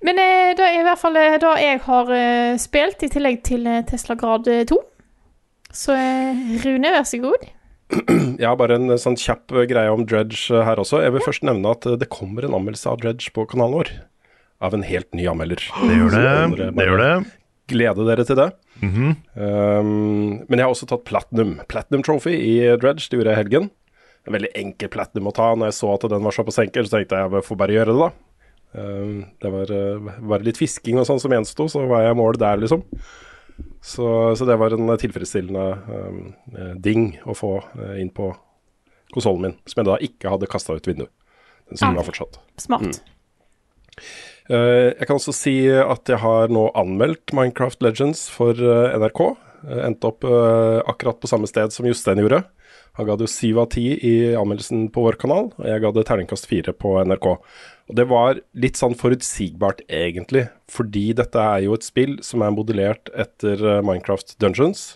Men eh, det er i hvert fall eh, det jeg har eh, spilt, i tillegg til Tesla Grad eh, 2. Så Rune, vær så god. Jeg har bare en sånn kjapp greie om Dredge her også. Jeg vil først nevne at det kommer en anmeldelse av Dredge på kanalen vår. Av en helt ny anmelder. Det gjør det. Det, gjør det. Glede dere til det. Mhm. Um, men jeg har også tatt platinum. Platinum trophy i Dredge, det gjorde jeg i helgen. En veldig enkel platinum å ta. Når jeg så at den var såpass enkel, så tenkte jeg jeg får bare gjøre det, da. Um, det var uh, bare litt fisking og sånn som gjensto, så var jeg i mål der, liksom. Så, så det var en tilfredsstillende um, eh, ding å få eh, inn på konsollen min, som jeg da ikke hadde kasta ut vinduet. Den Ah. sunga fortsatt. Smart. Eh, jeg kan også si at jeg har nå anmeldt Minecraft Legends for uh, NRK. Uh, endte opp eh, akkurat på samme sted som Jostein gjorde. Han ga det jo syv av ti i anmeldelsen på vår kanal, og jeg ga det terningkast fire på NRK. Og det var litt sånn forutsigbart, egentlig, fordi dette er jo et spill som er modellert etter eh, Minecraft Dungeons,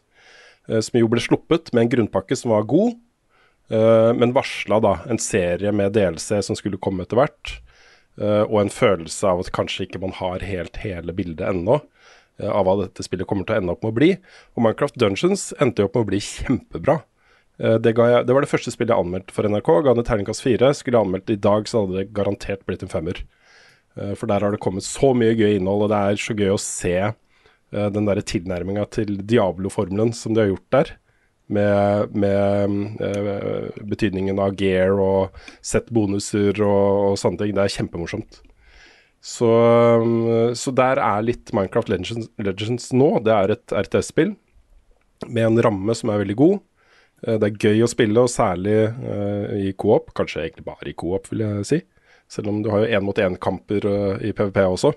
eh, som jo ble sluppet med en grunnpakke som var god, eh, men varsla da en serie med DLC som skulle komme etter hvert, og en følelse av at kanskje ikke man har helt hele bildet ennå av hva dette spillet kommer til å ende opp med å bli. Og Minecraft Dungeons endte jo opp med å bli kjempebra. Eh, Det, jeg, det var det første spillet jeg anmeldte for NRK. Ga det terningkast fire. Skulle jeg anmeldt det i dag, så hadde det garantert blitt en femmer. Eh, For der har det kommet så mye gøy innhold, og det er så gøy å se eh, den der tilnærminga til Diablo-formelen som de har gjort der. Med, med uh, betydningen av gear og sett bonuser og, og sånne ting. Det er kjempemorsomt. Så, så der er litt Minecraft Legends, Legends nå. Det er et RTS-spill med en ramme som er veldig god. Eh, Det er gøy å spille, og særlig eh, i co-op. Kanskje egentlig bare i co-op, vil jeg si. Selv om du har jo én-mot-én-kamper i PVP også.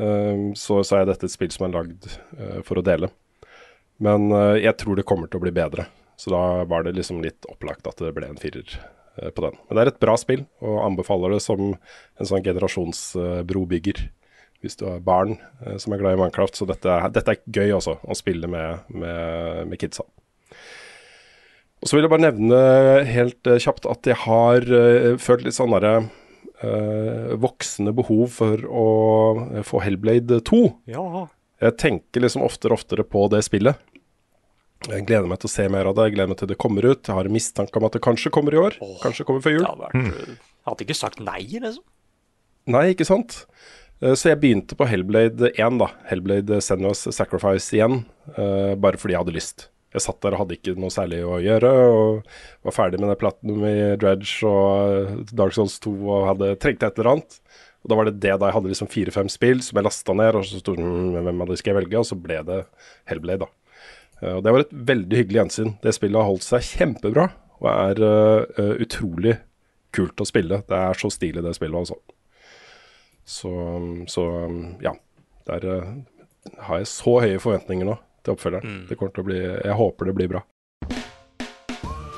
Eh, så, så er dette et spill som er lagd eh, for å dele. Men eh, jeg tror det kommer til å bli bedre. Så da var det liksom litt opplagt at det ble en firer eh, på den. Men det er et bra spill, og anbefaler det som en sånn generasjonsbrobygger. Hvis du har barn eh, som er glad i Minecraft. Så dette, dette er gøy også, å spille med, med, med kidsa. Og så vil jeg bare nevne helt eh, kjapt at jeg har eh, følt litt sånn derre eh, voksende behov for å få Hellblade 2. Ja. Jeg tenker liksom oftere og oftere på det spillet. Jeg gleder meg til å se mer av det, jeg gleder meg til det kommer ut. Jeg har en mistanke om at det kanskje kommer i år. Kanskje kommer før jul. Vært Jeg hadde ikke sagt nei, liksom. Nei, ikke sant? Så jeg begynte på Hellblade 1, da. Hellblade Senua's Sacrifice igjen. eh, bare fordi jeg hadde lyst. Jeg satt der og hadde ikke noe særlig å gjøre, og var ferdig med det Platinum i Dredge og Dark Souls 2 og hadde trengte et eller annet. Og da var det det da jeg hadde liksom fire-fem spill som jeg lasta ned, og så sto "Mm, hvem av de skal jeg velge, og så ble det Hellblade, da. Eh, Og det var et veldig hyggelig gjensyn. Det spillet har holdt seg kjempebra, og er eh, utrolig kult å spille. Det er så stilig, det spillet, altså. Så, så ja. Der uh, har jeg så høye forventninger nå til oppfølgeren. Det kommer til å bli Jeg håper det blir bra.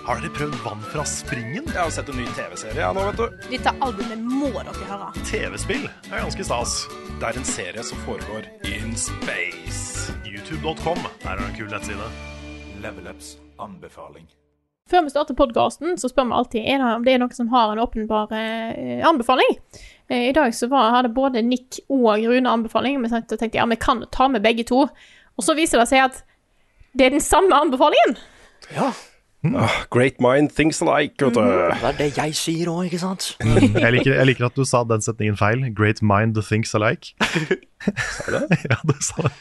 Har dere prøvd Vann fra springen? Jeg har sett en ny TV-serie ja, nå, vet du. Dette albumet må dere høre. TV-spill er ganske stas. Det er en serie som foregår in space. YouTube.com. Er en kul nettside. Level Ups anbefaling. Før vi starter podkasten, så spør vi alltid er det, om det er noen som har en åpenbar eh, anbefaling. Eh, I dag så var, hadde både Nick og Rune anbefaling, og vi tenkte ja, vi kan ta med begge to. Og så viser det seg at det er den samme anbefalingen. Ja. Ah, great mind thinks alike, vet du. Det er det jeg sier òg, ikke sant? Jeg liker, jeg liker at du sa den setningen feil. Great mind thinks alike. Sa du det? Ja, du sa det.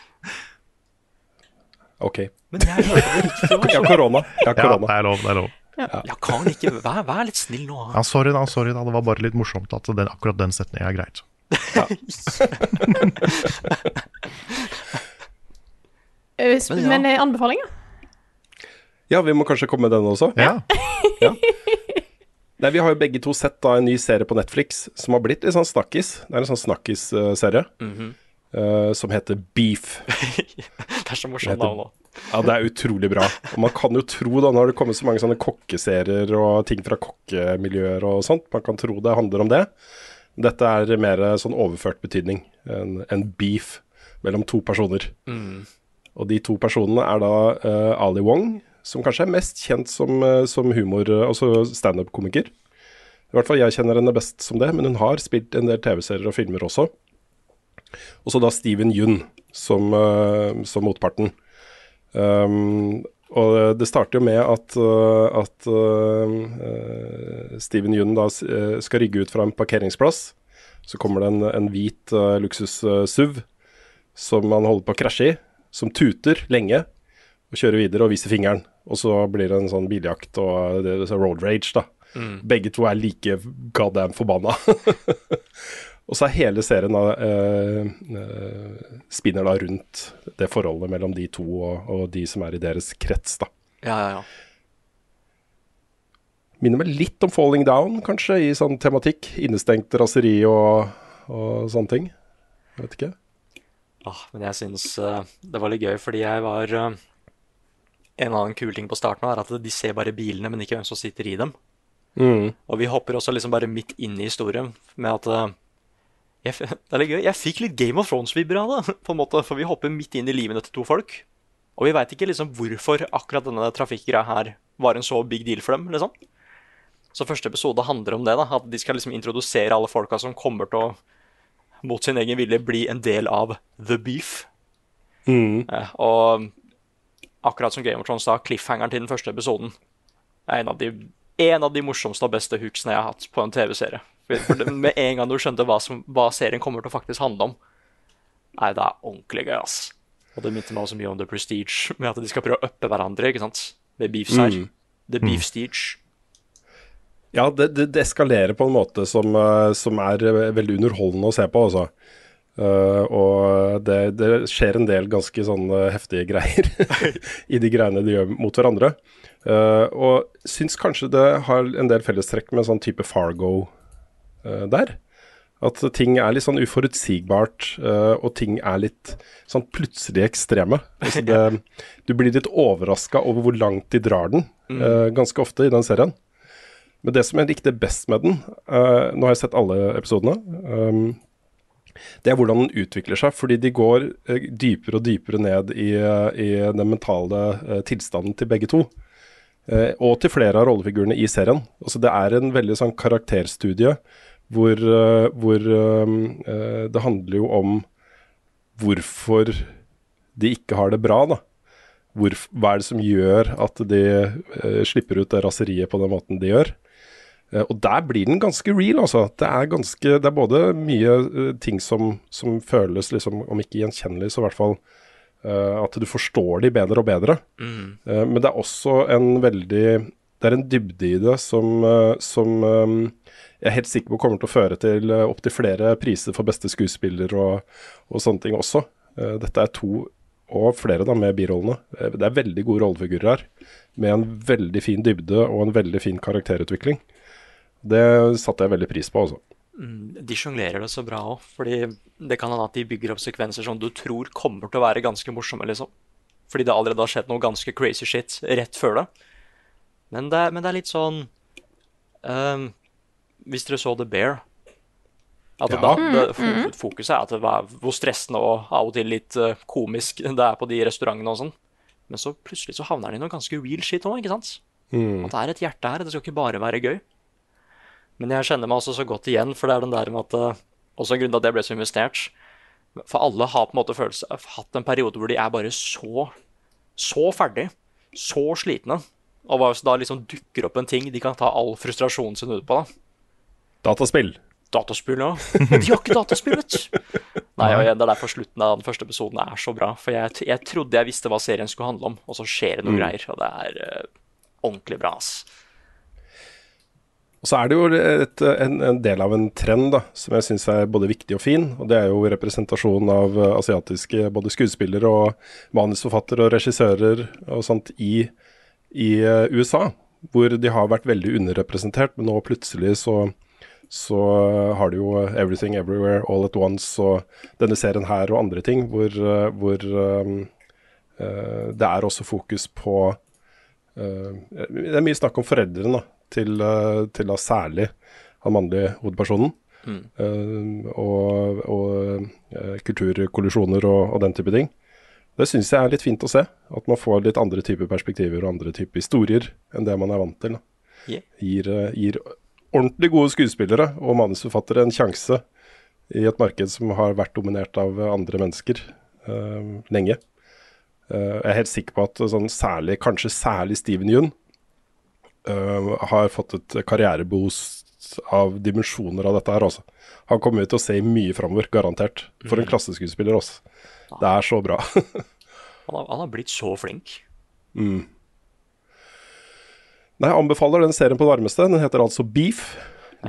OK. Men jeg hørte det riktig Jeg har korona. Ja, det er lov. det er lov. Ja, kan ikke Vær, vær litt snill nå. Ja, sorry da, sorry da. Det var bare litt morsomt at den, akkurat den setningen er greit. Sp- Men ja. Men eh, anbefalinger? Ja, vi må kanskje komme med den også. Ja, Nei, Vi har jo begge to sett da en ny serie på Netflix som har blitt litt sånn snakkis. Det er en sånn snakkis-serie eh, som heter Beef. Det er så morsomt navn òg. Ja, det er utrolig bra. Og man kan jo tro, da, nå har det kommet så mange sånne kokkeserier og ting fra kokkemiljøer og sånt, man kan tro det handler om det. Dette er mer sånn overført betydning. En, en beef mellom to personer. Og de to personene er da uh, Ali Wong, som kanskje er mest kjent som, uh, som humor, altså standup-komiker. I hvert fall jeg kjenner henne best som det, men hun har spilt en del TV-serier og filmer også. Og så da Steven Yun som, uh, som motparten. Um, og det starter jo med at, at Steven Yun da skal rygge ut fra en parkeringsplass. Så kommer det en, en hvit uh, luksus-SUV som han holder på å krasje i, som tuter lenge og kjører videre og viser fingeren. Og så blir det en sånn biljakt og det, det road rage, da. Begge to er like goddamn forbanna. og så er hele serien da eh, eh, spinner da rundt det forholdet mellom de to og, og de som er i deres krets, da. Ja, ja, ja. Minner meg litt om Falling Down, kanskje, i sånn tematikk. Innestengt raseri og, og sånne ting. Jeg vet ikke. Ah, men jeg syns uh, det var litt gøy, fordi jeg var uh, en annen kul ting på starten er at de ser bare bilene, men ikke hvem som sitter i dem. Mm. Og vi hopper også liksom bare midt inn i historien med at uh, jeg, Det er litt gøy. Jeg fikk litt Game of Thrones-vibber av det, på en måte, for vi hopper midt inn i livene til to folk. Og vi veit ikke liksom hvorfor akkurat denne trafikkgreia her var en så big deal for dem. liksom. Så første episode handler om det. da, At de skal liksom introdusere alle folka som kommer til å mot sin egen vilje bli en del av The Beef. Mm. Og akkurat som Game of Thrones sa, cliffhangeren til den første episoden er en av de, en av de morsomste og beste hooksene jeg har hatt på en TV-serie. Med en gang du skjønte hva, som, hva serien kommer til å faktisk handle om, nei, det er ordentlig gøy, ass. Og det minte meg også mye om The Prestige, med at de skal prøve å uppe hverandre, ikke sant? Med beefs her. Mm. The Beef Stige. Ja, det, det, det eskalerer på en måte som, eh, som er eh, veldig underholdende å se på, altså. Uh, og det, det skjer en del ganske sånn heftige greier i de greiene de gjør mot hverandre. Uh, og syns kanskje det har en del fellestrekk med sånn type Fargo uh, der. At ting er litt sånn uforutsigbart, og ting er litt sånn plutselig ekstreme. Altså det, du blir litt overraska over hvor langt de drar den, eh, ganske ofte i den serien. Men det som jeg likte best med den, uh, nå har jeg sett alle episodene, um, det er hvordan den utvikler seg. Fordi de går uh, dypere og dypere ned i, eh, i den mentale tilstanden til begge to. Og til flere av rollefigurene i serien. Altså Det er en veldig sånn karakterstudie hvor, hvor ehm, eh, det handler jo om hvorfor de ikke har det bra, da. Hvor, hva er det som gjør at de eh, slipper ut det raseriet på den måten de gjør? Eh, og der blir den ganske real, altså. Det er, ganske, det er både mye eh, ting som, som føles liksom, om ikke gjenkjennelig, så i hvert fall uh, at du forstår de bedre og bedre. Eh, men det er også en veldig Det er en dybde i det som, som um, jeg er helt sikker på kommer til å føre til uh, opptil flere priser for beste skuespiller og, og sånne ting også. Dette er to, og flere da, med birollene. Det er veldig gode rollefigurer her, med en veldig fin dybde og en veldig fin karakterutvikling. Det satte jeg veldig pris på, altså. Mm, De sjonglerer det så bra òg, fordi det kan hende at de bygger opp sekvenser som du tror kommer til å være ganske morsomme, liksom. Fordi det allerede har skjedd noe ganske crazy shit rett før det. Men det, er- men det er litt sånn um, Hvis dere så The Bear at Ja. da, det, Fokuset er at det var hvor stressende og av og til litt eh, komisk det er på de restaurantene og sånn. Men så plutselig så havner han i noe ganske real shit òg, ikke sant? At det er et hjerte her. Det skal ikke bare være gøy. Men jeg kjenner meg også så godt igjen, for det er den der med at eh, Også en grunn til at jeg ble så investert. For alle har på en måte følelse, hatt en periode hvor de er bare så så ferdig, så slitne. Og hva hvis da liksom dukker opp en ting de kan ta all frustrasjonen sin ut på? da? Dataspill. Dataspill, ja. De har ikke dataspill, vet du. Nei, og Det er derfor slutten av den første episoden er så bra. For jeg, jeg trodde jeg visste hva serien skulle handle om, og så skjer det noe greier. Og det er uh, ordentlig bra, ass. Og så er det jo et, en, en del av en trend da, som jeg syns er både viktig og fin. Og det er jo representasjon av eh, asiatiske både skuespillere og manusforfattere og regissører og sånt i, i eh, USA. Hvor de har vært veldig underrepresentert, men nå plutselig så, så har du jo Everything Everywhere All At Once og denne serien her og andre ting, hvor, eh, hvor um, uh, det er også fokus på uh, Det er mye snakk om foreldrene, da til, eh, til da særlig han mannlige hovedpersonen. Eh, og og uh, kulturkollisjoner og, og den type ting. Det syns jeg er litt fint å se. At man får litt andre typer perspektiver og andre typer historier enn det man er vant til. Yeah. Gir, uh, gir ordentlig gode skuespillere og manusforfattere en sjanse i et marked som har vært dominert av andre mennesker lenge. Jeg er helt sikker på at sånn særlig, kanskje særlig Steven Yeun øh, har fått et karriereboost av dimensjoner av dette her, altså. Han kommer til å se mye framover, garantert. For en klasseskuespiller, altså. Det er så bra. Han har, han har blitt så flink. Nei, jeg anbefaler den serien på det varmeste. Den heter altså Beef.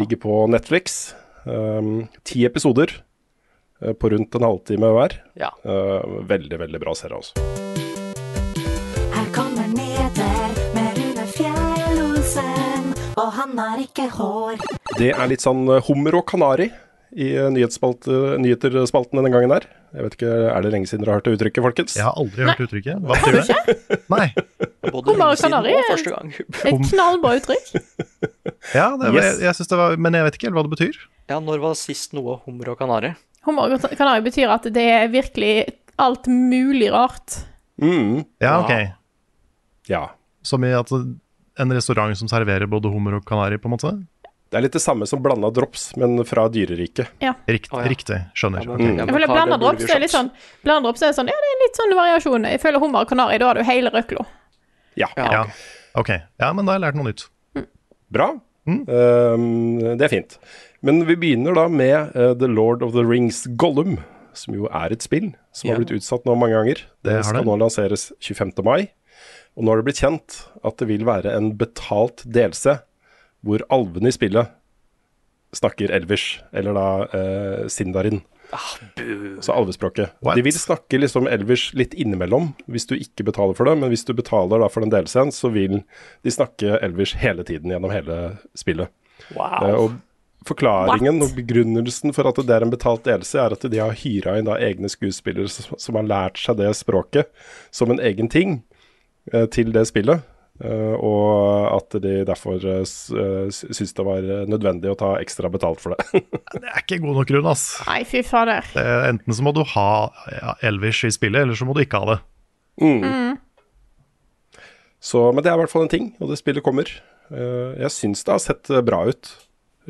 Ligger på Netflix. Um, ti episoder uh, på rundt en halvtime hver. Ja. Uh, veldig, veldig bra serie, altså. Han er ikke hår. Det er litt sånn uh, hummer og kanari i eh, nyhetsspalte- nyheterspalten denne gangen her. Jeg vet ikke, Er det lenge siden dere har hørt det uttrykket, folkens? Jeg har aldri hørt uttrykket. Hva betyr det? Nei. Både Hummer og lenge siden kanari og er første gang. et knallbra uttrykk. Ja, det, Yes. jeg, jeg synes det var, men jeg vet ikke helt hva det betyr. Ja, når var sist noe hummer og kanari? Hummer og kanari betyr at det er virkelig alt mulig rart. Mm, Ja, ok. ja. Som i at en restaurant som serverer både hummer og kanari, på en måte? Det er litt det samme som blanda drops, men fra dyreriket. Rikt, Å, ja. Riktig. Skjønner. Ja, men- mm. Jeg blanda drops er litt sånn. Blanda drops er sånn, ja, det er litt sånn variasjon. Jeg føler hummer og kanari, da har du hele røkla. Ja. Ja, Ja. ok. Ja, men da har jeg lært noe nytt. Bra. Um, det er fint. Men vi begynner da med uh, The Lord of the Rings Gollum, som jo er et spill som Ja. har blitt utsatt nå mange ganger. Det, Det skal det. nå lanseres 25. mai. Og nå har det blitt kjent at det vil være en betalt delse hvor alvene i spillet snakker elvers, eller da eh, sindarin. Så alvespråket. What? De vil snakke liksom elvers litt innimellom, hvis du ikke betaler for det. Men hvis du betaler da for den DLC-en, så vil de snakke elvers hele tiden gjennom hele spillet. Eh, Wow. og forklaringen What? og begrunnelsen for at det er en betalt delse er at de har hyra inn da egne skuespillere som, har lært seg det språket som en egen ting eh, til det spillet. Eh, og at de derfor uh, syns det var eh, nødvendig å ta ekstra betalt for det. Det er ikke god nok grunn, ass. Nei, fy fader. Er Enten så må du ha Elvish i spillet, eller så må du ikke ha det. Så, men det er i hvert fall en ting, og det spillet kommer. Eh, jeg syns det har sett eh, bra ut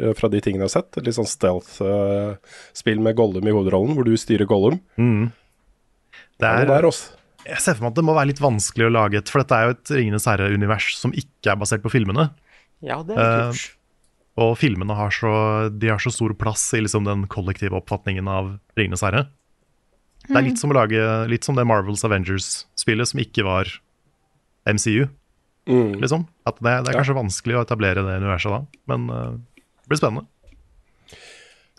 eh, fra de tingene jeg har sett. Et litt sånn stealth-spill med Gollum i hovedrollen, hvor du styrer Gollum. Mm. Det er, er, der også. Jeg ser for meg at det må være litt vanskelig å lage et For dette er jo et Ringenes herre-univers som ikke er basert på filmene. Ja, det er Eh, kult. Og filmene har så, de har så stor plass i liksom den kollektive oppfatningen av Ringenes herre. Det er litt som, å lage, litt som det Marvels Avengers-spillet som ikke var MCU. Mm. Liksom. At det, det er kanskje vanskelig å etablere det universet da, men uh, det blir spennende.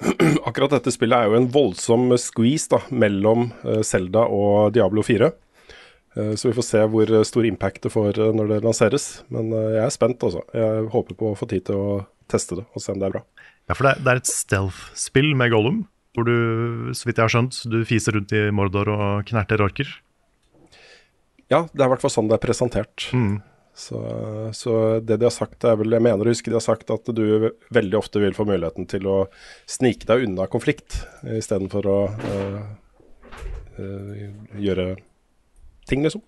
Akkurat dette spillet er jo en voldsom squeeze da, mellom Selda Zelda og Diablo 4. Eh, så vi får se hvor eh, stor impact det får eh, når det lanseres. Men jeg er spent, altså. Jeg håper på å få tid til å teste det og se om det er bra. Ja, for det, er et stealth-spill med Gollum, hvor du, så vidt jeg har skjønt, du fiser rundt i Mordor og knerter orker. Ja, det er i hvert fall sånn det er presentert. Så, så det de har sagt er vel Jeg mener å huske de har sagt at du veldig ofte vil få muligheten til å snike deg unna konflikt, istedenfor å øh, øh, gjøre ting, liksom.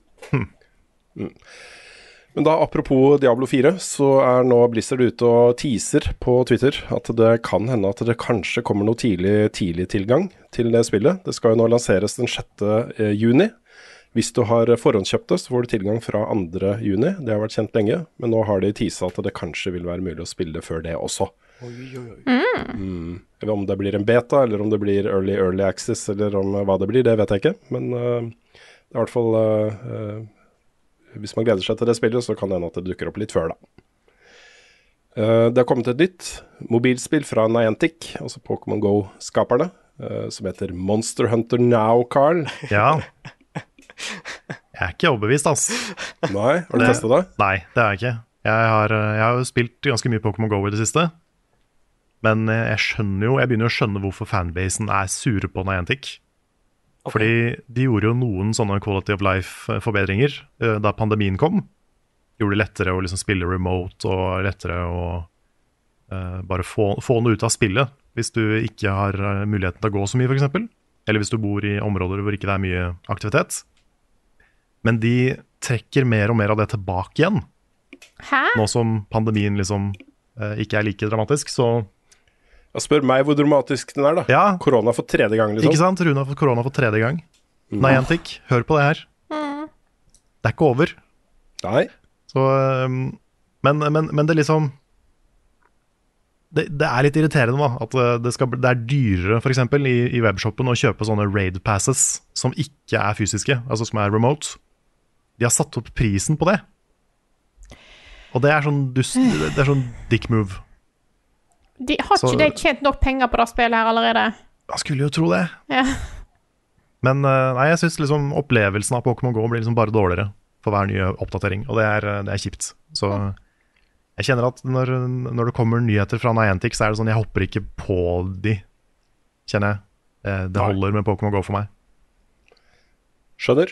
Mm. Men da apropos Diablo 4, så er nå Blizzard ute og teaser på Twitter at det kan hende at det kanskje kommer noe tidlig, tidlig tilgang til det spillet. Det skal jo nå lanseres den 6. eh, juni. Hvis du har forhåndskjøpt det, så får du tilgang fra 2. juni. Det har vært kjent lenge, men nå har de teasa at det kanskje vil være mulig å spille det før det også. Oi, Mm. Eller om det blir en beta, eller om det blir early early access, eller om hva det blir, det vet jeg ikke. Men eh, det er i hvert fall eh, eh, Hvis man gleder seg til det spillet, så kan det hende at det dukker opp litt før, da. Eh, det har kommet et nytt mobilspill fra Niantic, altså Pokémon Go-skaperne, som heter Monster Hunter Now, Carl. Ja. Jeg er ikke overbevist, ass. Nei, har du testa det? Nei, det er jeg ikke. Jeg har, jeg har spilt ganske mye Pokémon GO i det siste. Men jeg skjønner jo, jeg begynner å skjønne hvorfor fanbasen er sure på Niantic. Fordi de gjorde jo noen sånne quality of life-forbedringer eh, da pandemien kom. Gjorde det lettere å liksom spille remote og lettere å uh, bare få, få noe ut av spillet. Hvis du ikke har eh, muligheten til å gå så mye, f.eks. Eller hvis du bor i områder hvor ikke det er mye aktivitet. Men de trekker mer og mer av det tilbake igjen. Hæ? Nå som pandemien liksom uh, ikke er like dramatisk, så Ja, spør meg hvor dramatisk den er, da. Ja. Korona for tredje gang, liksom. Ikke sant? Rune har fått korona for tredje gang. Niantic, hør på det her. Det er ikke over. Nei. Så, um, men, men, men det liksom det, det er litt irriterende da at uh, det, skal, det er dyrere for eksempel, i, i webshoppen å kjøpe sånne raid passes som ikke er fysiske, altså som er remote. De har satt opp prisen på det. Og det er sånn, dust, det er sånn dick move. De, har Så- ikke de tjent nok penger på det spillet her allerede? Jeg skulle jo tro det. Ja. Men uh, nei, jeg syns liksom opplevelsen av Pokémon GO blir liksom bare dårligere for hver nye oppdatering, og det er, uh, det er kjipt. Så jeg kjenner at når, når det kommer nyheter fra Niantic, så er det sånn jeg hopper ikke på de kjenner jeg. Det, det holder med Pokémon GO for meg. Skjønner.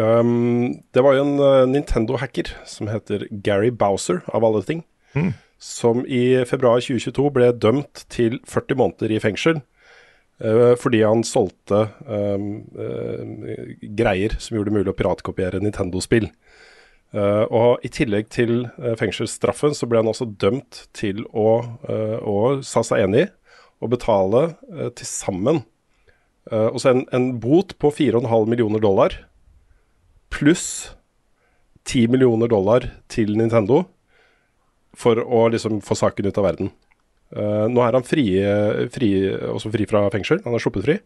Um, det var jo en uh, Nintendo-hacker som heter Gary Bowser, av alle ting, Mm. Som i februar 2022 ble dømt til 40 måneder i fengsel uh, fordi han solgte um, uh, greier som gjorde det mulig å piratkopiere Nintendo-spill. Uh, og I tillegg til fengselsstraffen så ble han også dømt til å, uh, og sa seg enig i, å betale uh, til sammen også en, en bot på 4,5 millioner dollar pluss 10 millioner dollar til Nintendo for å liksom få saken ut av verden. Uh, nå er han fri, fri, også fri fra fengsel, han er sluppet fri.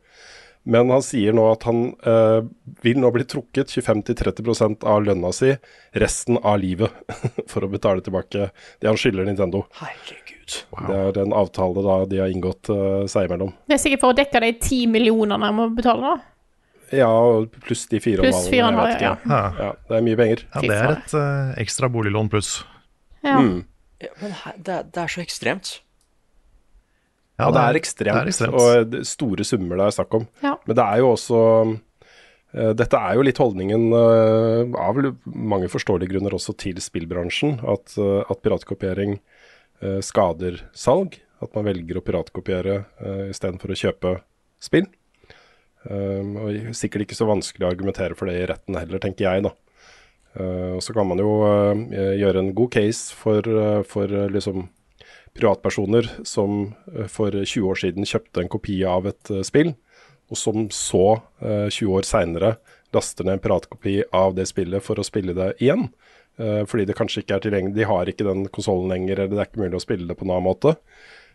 Men han sier nå at han uh, vil nå bli trukket 25-30% av lønna si resten av livet for å betale tilbake det han skylder Nintendo. Herregud. Det er en avtale da de har inngått uh, seg imellom. Det er sikkert for å dekke de ti millionene han må betale, da. Ja, pluss de fire Pluss og en jeg halv, vet ikke. ja. Ja, det er mye penger. Ja, det er et uh, ekstra boliglån pluss. Ja. Mm. Ja, men det, er- det er så ekstremt. Ja, det er ekstremt, det er ekstremt. og er store summer det er snakk om. Ja. Men det er jo også eh, Dette er jo litt holdningen eh, av mange forståelige grunner også til spillbransjen. At, uh, at piratkopiering eh, skader salg. At man velger å piratkopiere uh, istedenfor å kjøpe spill. Um, og sikkert ikke så vanskelig å argumentere for det i retten heller, tenker jeg, da. Uh, og så kan man jo uh, gjøre en god case for, uh, for liksom privatpersoner som for 20 år siden kjøpte en kopi av et spill, og som så uh, 20 år seinere laster ned en piratkopi av det spillet for å spille det igjen. Fordi det kanskje ikke er tilgjengelig, de har ikke den konsollen lenger, eller det er ikke mulig å spille det på en annen måte.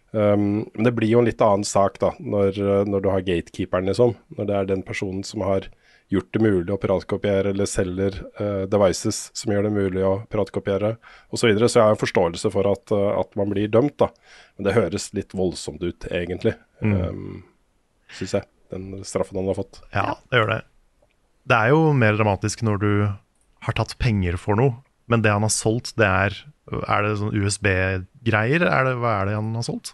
Um, men det blir jo en litt annen sak da, når, når du har gatekeeperen, liksom. Når det er den personen som har gjort det mulig å piratkopiere, eller selger uh, devices som gjør det mulig å piratkopiere, osv. Så, videre. så jeg har forståelse for at, uh, at man blir dømt, da. Men det høres litt voldsomt ut, egentlig. Mm. Um, Syns jeg. Den straffen han har fått. Ja, det gjør det. Det er jo mer dramatisk når du har tatt penger for noe, men det han har solgt, det er Er det sånn USB-greier? Er hva er det han har solgt?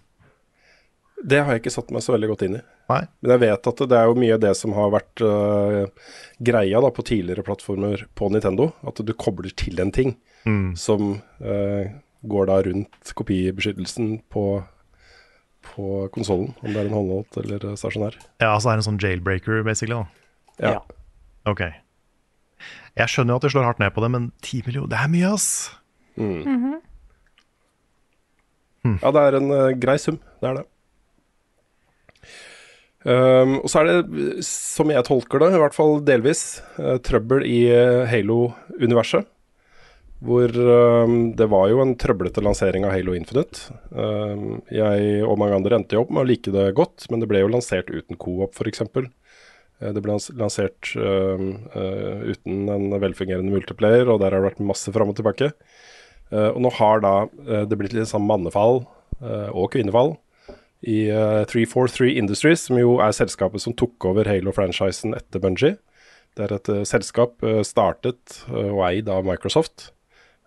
Det har jeg ikke satt meg så veldig godt inn i. Nei. Men jeg vet at det er jo mye det som har vært uh, greia da på tidligere plattformer på Nintendo. At du kobler til en ting Mm. som uh, går da rundt kopibeskyttelsen på, på konsollen. Om det er en håndholdt eller øh, stasjonær. Ja, altså det er en sånn jailbreaker, basically. da. Ja. Ok. Jeg skjønner jo at de slår hardt ned på det, men 10 millioner, det er mye, ass! Mm. Ja, det er en uh, grei sum. Det er det. Um, og så er det, som jeg tolker det, i hvert fall delvis, uh, trøbbel i uh, Halo-universet. Hvor um, det var jo en trøblete lansering av Halo Infinite. Um, jeg og mange andre endte jo opp med å like det godt, men det ble jo lansert uten co-op, f.eks. Uh, det ble lansert uh, uten en velfungerende multiplayer, og der har det vært masse fram og tilbake. Og nå har da det blitt litt sånn mannefall og kvinnefall i uh, 343 Industries, som jo er selskapet som tok over Halo-franchisen etter Bungie. Det er et uh, selskap uh, startet uh, og eid av Microsoft.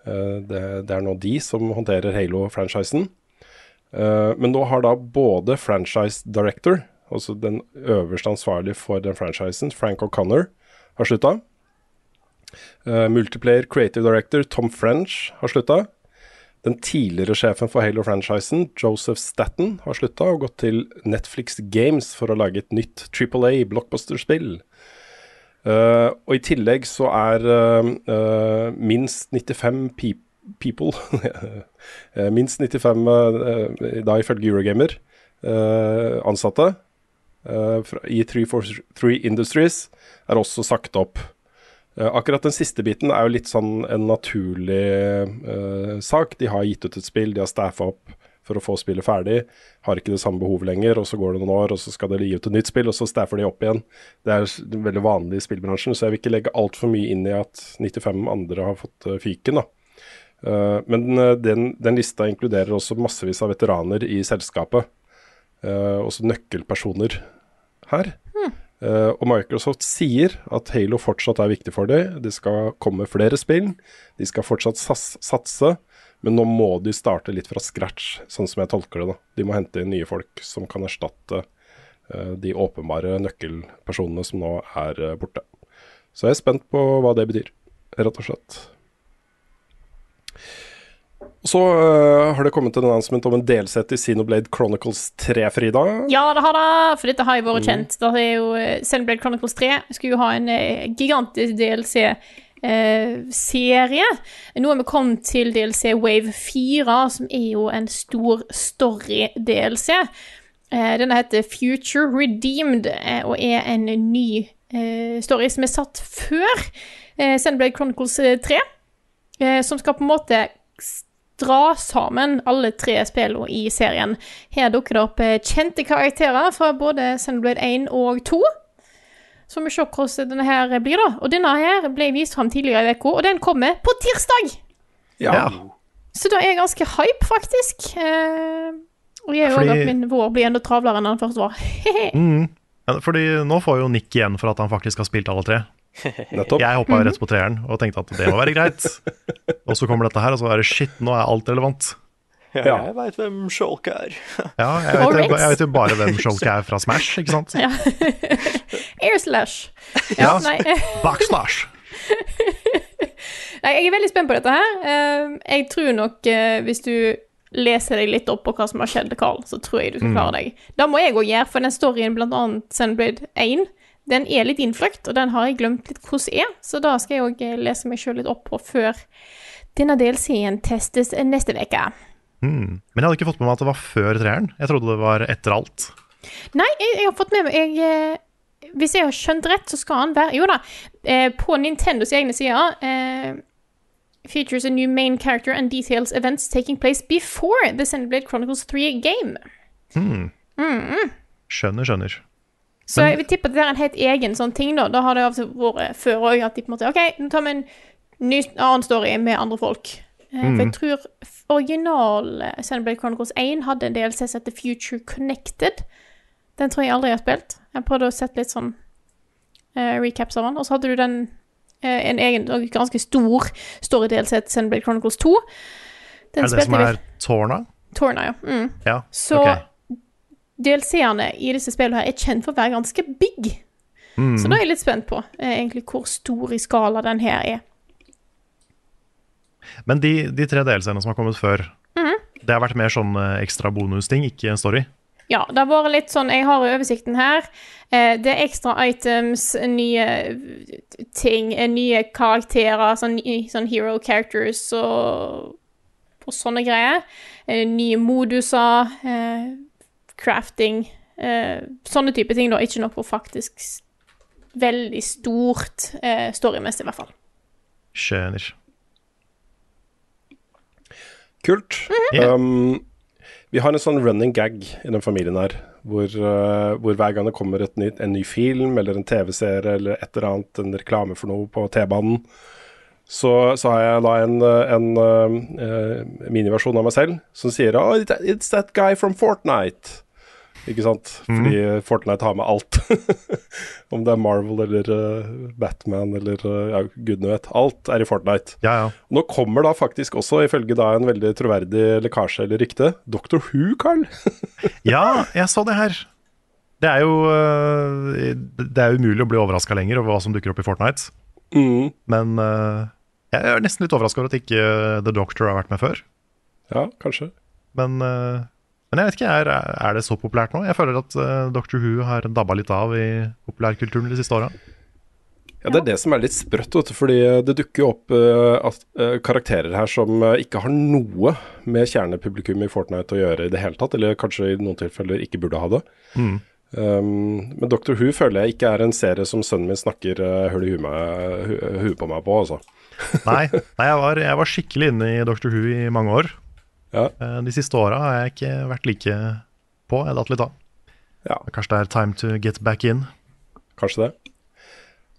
Det, det er nå de som håndterer Halo-franchisen. Men nå har da både franchise director, altså den øverste ansvarlige for den franchisen, Frank O'Connor, har slutta. Multiplayer creative director Tom French har slutta. Den tidligere sjefen for Halo-franchisen, Joseph Statten, har slutta og gått til Netflix Games for å lage et nytt Triple A blockbuster-spill. Uh, og i tillegg så er uh, uh, minst 95 pe people Minst 95, uh, da ifølge Eurogamer, ansatte fra, i 343 Industries er også sagt opp. Uh, akkurat den siste biten er jo litt sånn en naturlig uh, sak. De har gitt ut et spill, de har staffa opp for å få spillet ferdig. Har ikke det samme behovet lenger, og så går det noen år, og så skal de gi ut et nytt spill, og så staffer de opp igjen. Det er veldig vanlig i spillbransjen, så jeg vil ikke legge altfor mye inn i at 95 andre har fått uh, fyken. Uh, men den, den lista inkluderer også massevis av veteraner i selskapet. Uh, også nøkkelpersoner her. Uh, og Microsoft sier at Halo fortsatt er viktig for dem. Det skal komme flere spill. De skal fortsatt satse. Men nå må de starte litt fra scratch, sånn som jeg tolker det. da. De må hente inn nye folk som kan erstatte uh, de åpenbare nøkkelpersonene som nå er uh, borte. Så jeg er spent på hva det betyr, rett og slett. Så uh, har det kommet en announcement om en delsett i Xenoblade Chronicles 3, Frida. Ja, det har det, for dette har jo vært kjent. Det er jo eh, Xenoblade Chronicles 3 skulle jo ha en uh, gigantisk DLC-serie. Nå er vi kommet til DLC Wave 4, som er jo en stor story-DLC. Denne heter Future Redeemed og er en ny story som er satt før Xenoblade Chronicles 3. Som skal på en måte dra sammen alle tre spillene i serien. Her dukker det opp eh, kjente karakterer fra både Sunblade 1 og 2. Så vi ser hvordan denne her blir, da. Og denne her ble vist fram tidligere i uka, og den kommer på tirsdag! Ja. Så da er jeg ganske hype, faktisk. Eh, og jeg Fordi- at min vår blir enda travlere enn den først var. Mm. Fordi nå får jo Nick igjen for at han faktisk har spilt alle tre. Nettopp. Jeg hoppa rett på treeren og tenkte at det må være greit. Og så kommer dette her, og så er det shit, nå er alt relevant. Ja, jeg veit hvem Shulk er. Ja, jeg vet, jo- jeg vet jo bare hvem Shulk er fra Smash, ikke sant? Ja. Airslash. Ja, Ja. nei. Backslash. Nei, jeg er veldig spent på dette her. Eh, Jeg tror nok eh, hvis du leser deg litt opp på hva som har skjedd, Carl, så tror jeg du skal klare deg. Da må jeg òg gjøre, for den storyen blant annet Sunblade 1, den er litt innfløkt, og den har jeg glemt litt hvordan er, så da skal jeg òg lese meg sjøl litt opp på før denne DLC-en testes neste uke. Mm. Men jeg hadde ikke fått med meg at det var før treeren. Jeg trodde det var etter alt. Nei, jeg, jeg har fått med meg jeg, eh, Hvis jeg har skjønt rett, så skal han være Jo da, eh, på Nintendos egne sider eh, Features a new main character and details events taking place before the Sendeblade Chronicles 3 game. Skjønner, skjønner. Så jeg vil tippe at det er en helt egen sånn ting, da. Da har det av og til vært før òg at de på en måte OK, nå tar vi en ny annen story med andre folk. Mm. For jeg tror original eh, Xenoblade Chronicles 1 hadde en DLC som heter Future Connected. Den tror jeg aldri jeg har spilt. Jeg prøvde å sette litt sånn uh, recaps av den. Og så hadde du den uh, en egen og ganske stor story-DLC til Xenoblade Chronicles 2. Den Er det det som er Torna? Torna, ja. Mm. Ja. Så ok. DLC-ene i disse spillene her er kjent for å være ganske big. Mm. Så da er jeg litt spent på eh, egentlig hvor stor i skala den her er. Men de, de tre delscenene som har kommet før, Mhm. det har vært mer sånn eh, ekstra bonusting, ikke en story? Ja, det har vært litt sånn Jeg har jo oversikten her. Eh, det er ekstra items, nye ting, eh, nye karakterer, sånn, sånn hero characters og, og sånne greier. Eh, nye moduser, eh, crafting eh, Sånne type ting, da. Ikke noe faktisk veldig stort eh, storymessig, i hvert fall. Skjønner. Kult. Ja. Um, vi har en sånn running gag i den familien her, hvor, uh, hvor hver gang det kommer et nytt, en ny film eller en TV-serie eller et eller annet, en reklame for noe på T-banen, så, så har jeg da en, uh, en uh, miniversjon av meg selv som sier oh, it's that guy from Fortnite. Ikke sant? Fordi Fortnite har med alt. Om det er Marvel eller uh, Batman eller uh, ja, gudene vet. Alt er i Fortnite. Ja, ja. Nå kommer da faktisk også, ifølge da en veldig troverdig lekkasje eller rykte, Dr. Who, Carl. Ja, jeg så det her. Det er jo uh, Det er umulig å bli overraska lenger over hva som dukker opp i Fortnite. Mm. Men jeg er nesten litt overraska over at ikke The Doctor har vært med før. Ja, kanskje. Men, men jeg vet ikke, er, er det så populært nå? Jeg føler at uh, Doctor Who har dabba litt av i populærkulturen de siste åra. Ja, Det er det som er litt sprøtt, fordi det dukker jo opp uh, at, eh, karakterer her som eh, ikke har noe med kjernepublikum i Fortnite å gjøre i det hele tatt, eller kanskje i noen tilfeller ikke burde ha det. Mm. Um, men Dr. Who føler jeg ikke er en serie som sønnen min snakker uh, hull i huet hu, hu- på meg på, altså. Nei, nei jeg, var, jeg var skikkelig inne i Doctor Who i mange år. Ja. Eh, De siste åra har jeg ikke vært like på. Jeg datt litt av. Ja. Kanskje det er time to get back in. Kanskje det.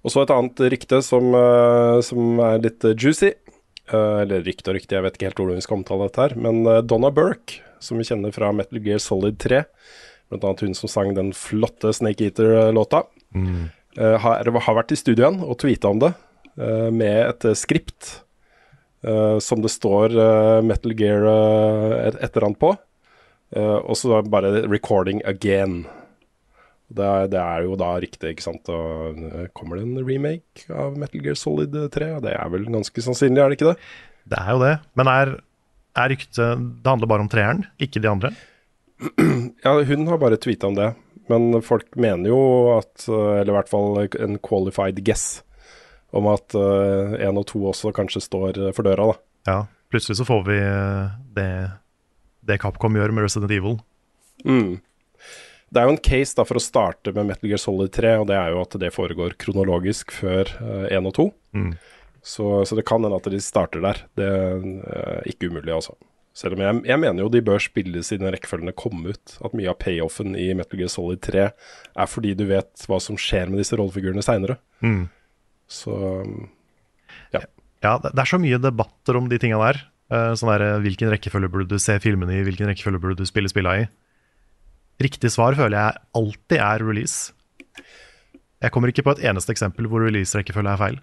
Og så et annet rykte som, eh, som er litt juicy. Eh, eller rykte og rykte, jeg vet ikke helt hvordan vi skal omtale dette her. Men Donna Burke, som vi kjenner fra Metal Gear Solid 3, blant annet hun som sang den flotte Snake Eater-låta, mm. har, har vært i studio igjen og tweeta om det, med et skript som det står eh, Metal Gear eh, et, et eller annet på. Eh, og så bare 'recording again'. Det er, det er jo da riktig, ikke sant. Og eh, kommer det en remake av Metal Gear Solid 3? Og det er vel ganske sannsynlig, er det ikke det? Det er jo det. Men er, er ryktet Det handler bare om treeren, ikke de andre? Ja, hun har bare tweeta om det. Men folk mener jo at eh, Eller i hvert fall en qualified guess om at én og to også kanskje står eh, for døra, da. Ja, plutselig så får vi eh, det, det Capcom gjør med Resident Evil. Mm. Det er jo en case da for å starte med Metal Gear Solid 3, og det er jo at det foregår kronologisk før 1 og 2. Mm. Så, så det kan hende at de starter der. Det er ikke umulig, altså. Selv om jeg, jeg mener jo de bør spilles i den rekkefølgen det kom ut. At mye av payoffen i Metal Gear Solid 3 er fordi du vet hva som skjer med disse rollefigurene seinere. Mm. Så ja. Ja, det er så mye debatter om de tinga der. Eh, Sånn der, eh, Hvilken rekkefølge burde du se filmene i, hvilken rekkefølge burde du spille spilla i? Riktig svar føler jeg alltid er release. Jeg kommer ikke på et eneste eksempel hvor release-rekkefølge er feil.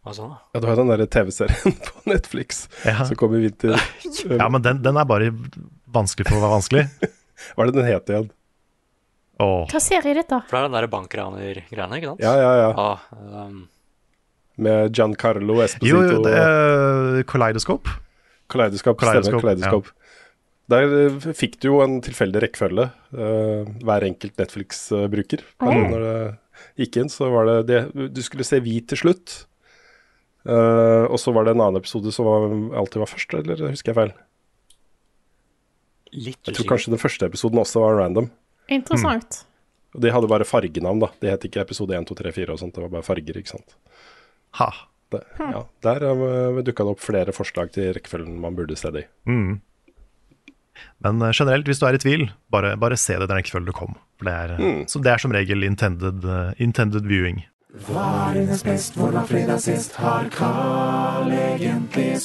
Du? ja, du har den der TV-serien på Netflix Ja. som kom i vinter. Ja, men den, den er bare vanskelig for å være vanskelig. Hva er det den het igjen? Åh, Hva serie ditt, dette? For det er den derre bankraner-greiene, ikke sant? Ja, ja, ja. Ah, um, Med Giancarlo Esposito. jo, jo, det er Kaleidoscope. Kaleidoskop, Kaleidoskop, stemmer. Kaleidoskop. Der eh, fikk du jo en tilfeldig rekkefølge, uh, hver enkelt Netflix-bruker. Mm. Når det gikk inn, så var det det Du skulle se hvit til slutt. Uh, og så var det en annen episode som var, alltid var først, eller husker jeg feil? litt Jeg tror kanskje den første episoden også var random. Interessant. Og de hadde bare fargenavn, da. Det het ikke episode 1, 2, 3, 4 og sånt. Det var bare farger, ikke sant. Ha. Det, ja, der uh, dukka det opp flere forslag til rekkefølgen man burde se det i. Mm. Men eh, generelt, hvis du er i tvil, bare, bare se det i den rekkefølgen du kom. For det er, eh, Mm. så det er som regel intended, uh, intended viewing. Hva er dines best, hvor var fredag sist? Har Carl egentlig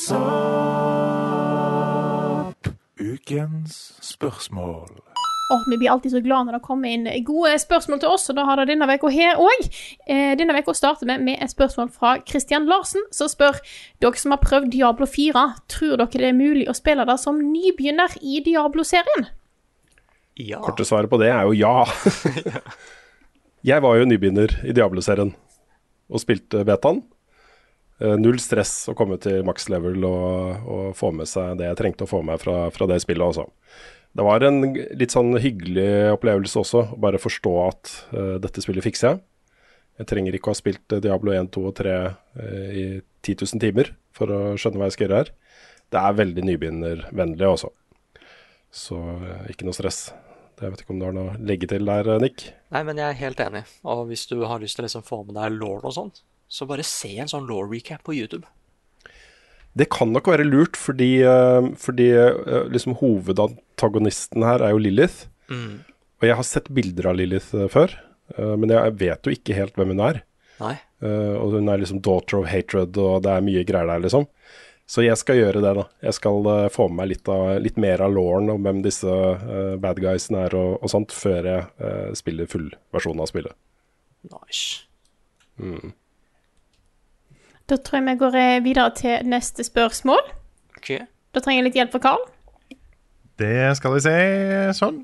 sopp? Ukens spørsmål. Åh, vi blir alltid så glad når det kommer inn gode spørsmål til oss, og da har det denne uka her òg. Eh, denne uka starter vi med et spørsmål fra Christian Larsen, som spør dere som har prøvd Diablo 4, tror dere det er mulig å spille det som nybegynner i Diablo-serien? Ja. Korte svaret på det er jo ja. jeg var jo nybegynner i Diablo-serien og spilte betaen. Eh, Null stress å komme til maks level og, og få med seg det jeg trengte å få med fra, fra det spillet også. Det var en litt sånn hyggelig opplevelse også, å bare forstå at uh, dette spillet fikser jeg. Jeg trenger ikke å ha spilt eh, Diablo 1, 2 og 3 uh, i 10 000 timer for å skjønne hva jeg skal gjøre her. Det er veldig nybegynnervennlig også. Så uh, ikke noe stress. Jeg vet ikke om du har noe å legge til der, eh, Nick? Nei, men jeg er helt enig. Og hvis du har lyst til å liksom få med deg law og sånt, så bare se en sånn law recap på YouTube. Det kan nok være lurt, fordi, eh, fordi eh, liksom hovedantagonisten her er jo Lilith. Mm. Og jeg har sett bilder av Lilith eh, før, men jeg vet jo ikke helt hvem hun er. Nei. Og hun er liksom daughter of hatred, og det er mye greier der, liksom. Så jeg skal gjøre det, da. Jeg skal uh, få med meg litt, av, litt mer av lauren om hvem disse uh, bad guysene er og, og sånt, før jeg uh, spiller fullversjonen av spillet. Nice. Mm. Da tror jeg vi går eh, videre til neste spørsmål. Ok. Da trenger jeg litt hjelp fra Carl. Det skal vi se sånn.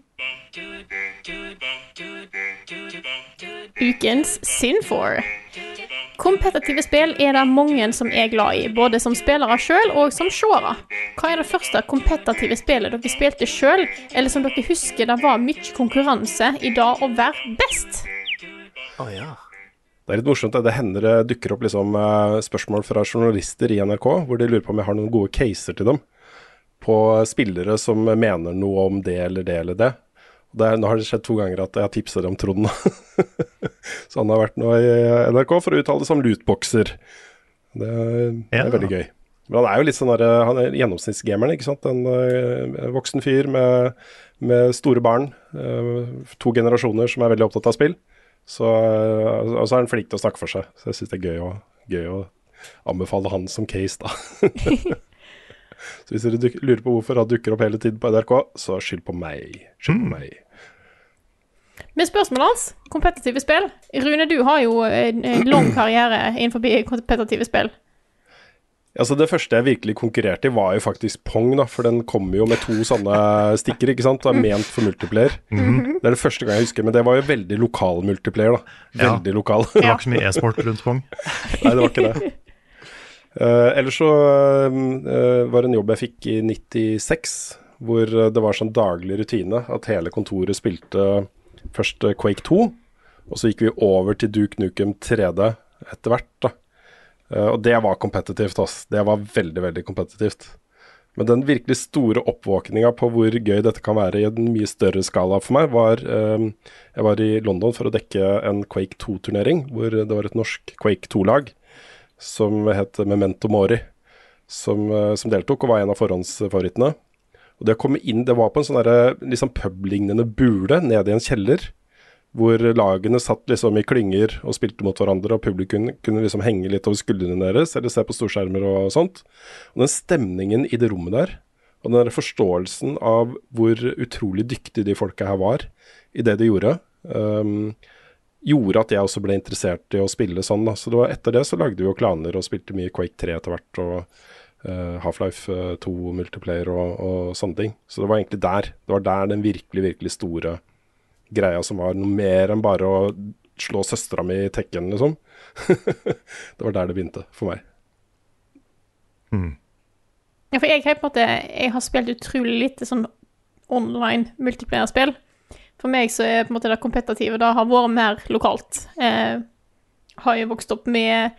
Ukens Sinfor. Kompetitive spill er det mange som er glad i, både som spillere sjøl og som seere. Hva er det første kompetitive spillet dere spilte sjøl, eller som dere husker det var mye konkurranse i det å være best? Oh, ja. Det er litt morsomt. Det Det hender det dukker opp liksom, eh, spørsmål fra journalister i NRK, hvor de lurer på om jeg har noen gode caser til dem. På spillere som mener noe om det eller det eller det. Det er, nå har det skjedd to ganger at jeg har tipset om Trond. Så han har vært nå i NRK for å uttale seg om lootboxer. Det er, det Ja. er veldig gøy. Men han er jo litt sånn der, han er gjennomsnittsgameren, ikke sant. En eh, voksen fyr med, med store barn. eh, to generasjoner som er veldig opptatt av spill. Så, eh, og så er han flink til å snakke for seg. Så jeg syns det er gøy å, gøy å anbefale han som case, da. så hvis dere duk, lurer på hvorfor han dukker opp hele tiden på NRK, så skyld på meg. Skyld på meg. Med spørsmålet hans, kompetitive spill. Rune, du har jo en, en lang karriere innenfor kompetitive spill. Altså Det første jeg virkelig konkurrerte i, var jo faktisk Pong, da, for den kommer jo med to sånne stikker, ikke sant. Og er ment for multiplayer. Mhm. Det er det første gang jeg husker, men det var jo veldig lokal multiplayer, da. Ja. Veldig lokal. Det var ikke så mye e-sport rundt Pong. Nei, det var ikke det. Uh, ellers så uh, var det en jobb jeg fikk i 96, hvor det var sånn daglig rutine at hele kontoret spilte først Quake 2, og så gikk vi over til Duke Nukem 3D etter hvert. da. Uh, og det var kompetitivt, ass. Det var veldig, veldig kompetitivt. Men den virkelig store oppvåkninga på hvor gøy dette kan være i en mye større skala for meg, var um, Jeg var i London for å dekke en Quake 2-turnering, hvor det var et norsk Quake 2-lag som het Memento Mori, som, eh, som deltok og var en av forhåndsfavorittene. Og det å komme inn, det var på en sånn liksom publignende bule nede i en kjeller, hvor lagene satt liksom i klynger og spilte mot hverandre, og publikum kunne liksom henge litt over skuldrene deres eller se på storskjermer og sånt. Og den stemningen i det rommet der, og den der forståelsen av hvor utrolig dyktige de folka her var i det de gjorde, um, gjorde at jeg også ble interessert i å spille sånn. Da. Så det var etter det så lagde vi jo klaner og spilte mye Quake 3 etter hvert, og uh, Half-Life eh, 2 multiplayer og, og sånne ting. Så det var egentlig der. Det var der den virkelig, virkelig store greia som var noe mer enn bare å slå søstera mi i tekken, liksom. det var der det begynte for meg. Ja, for jeg har på en måte Jeg har spilt utrolig lite sånn online multiplayer-spill. For meg så er på en måte det kompetitive det har vært mer lokalt. Eh, har jo vokst opp med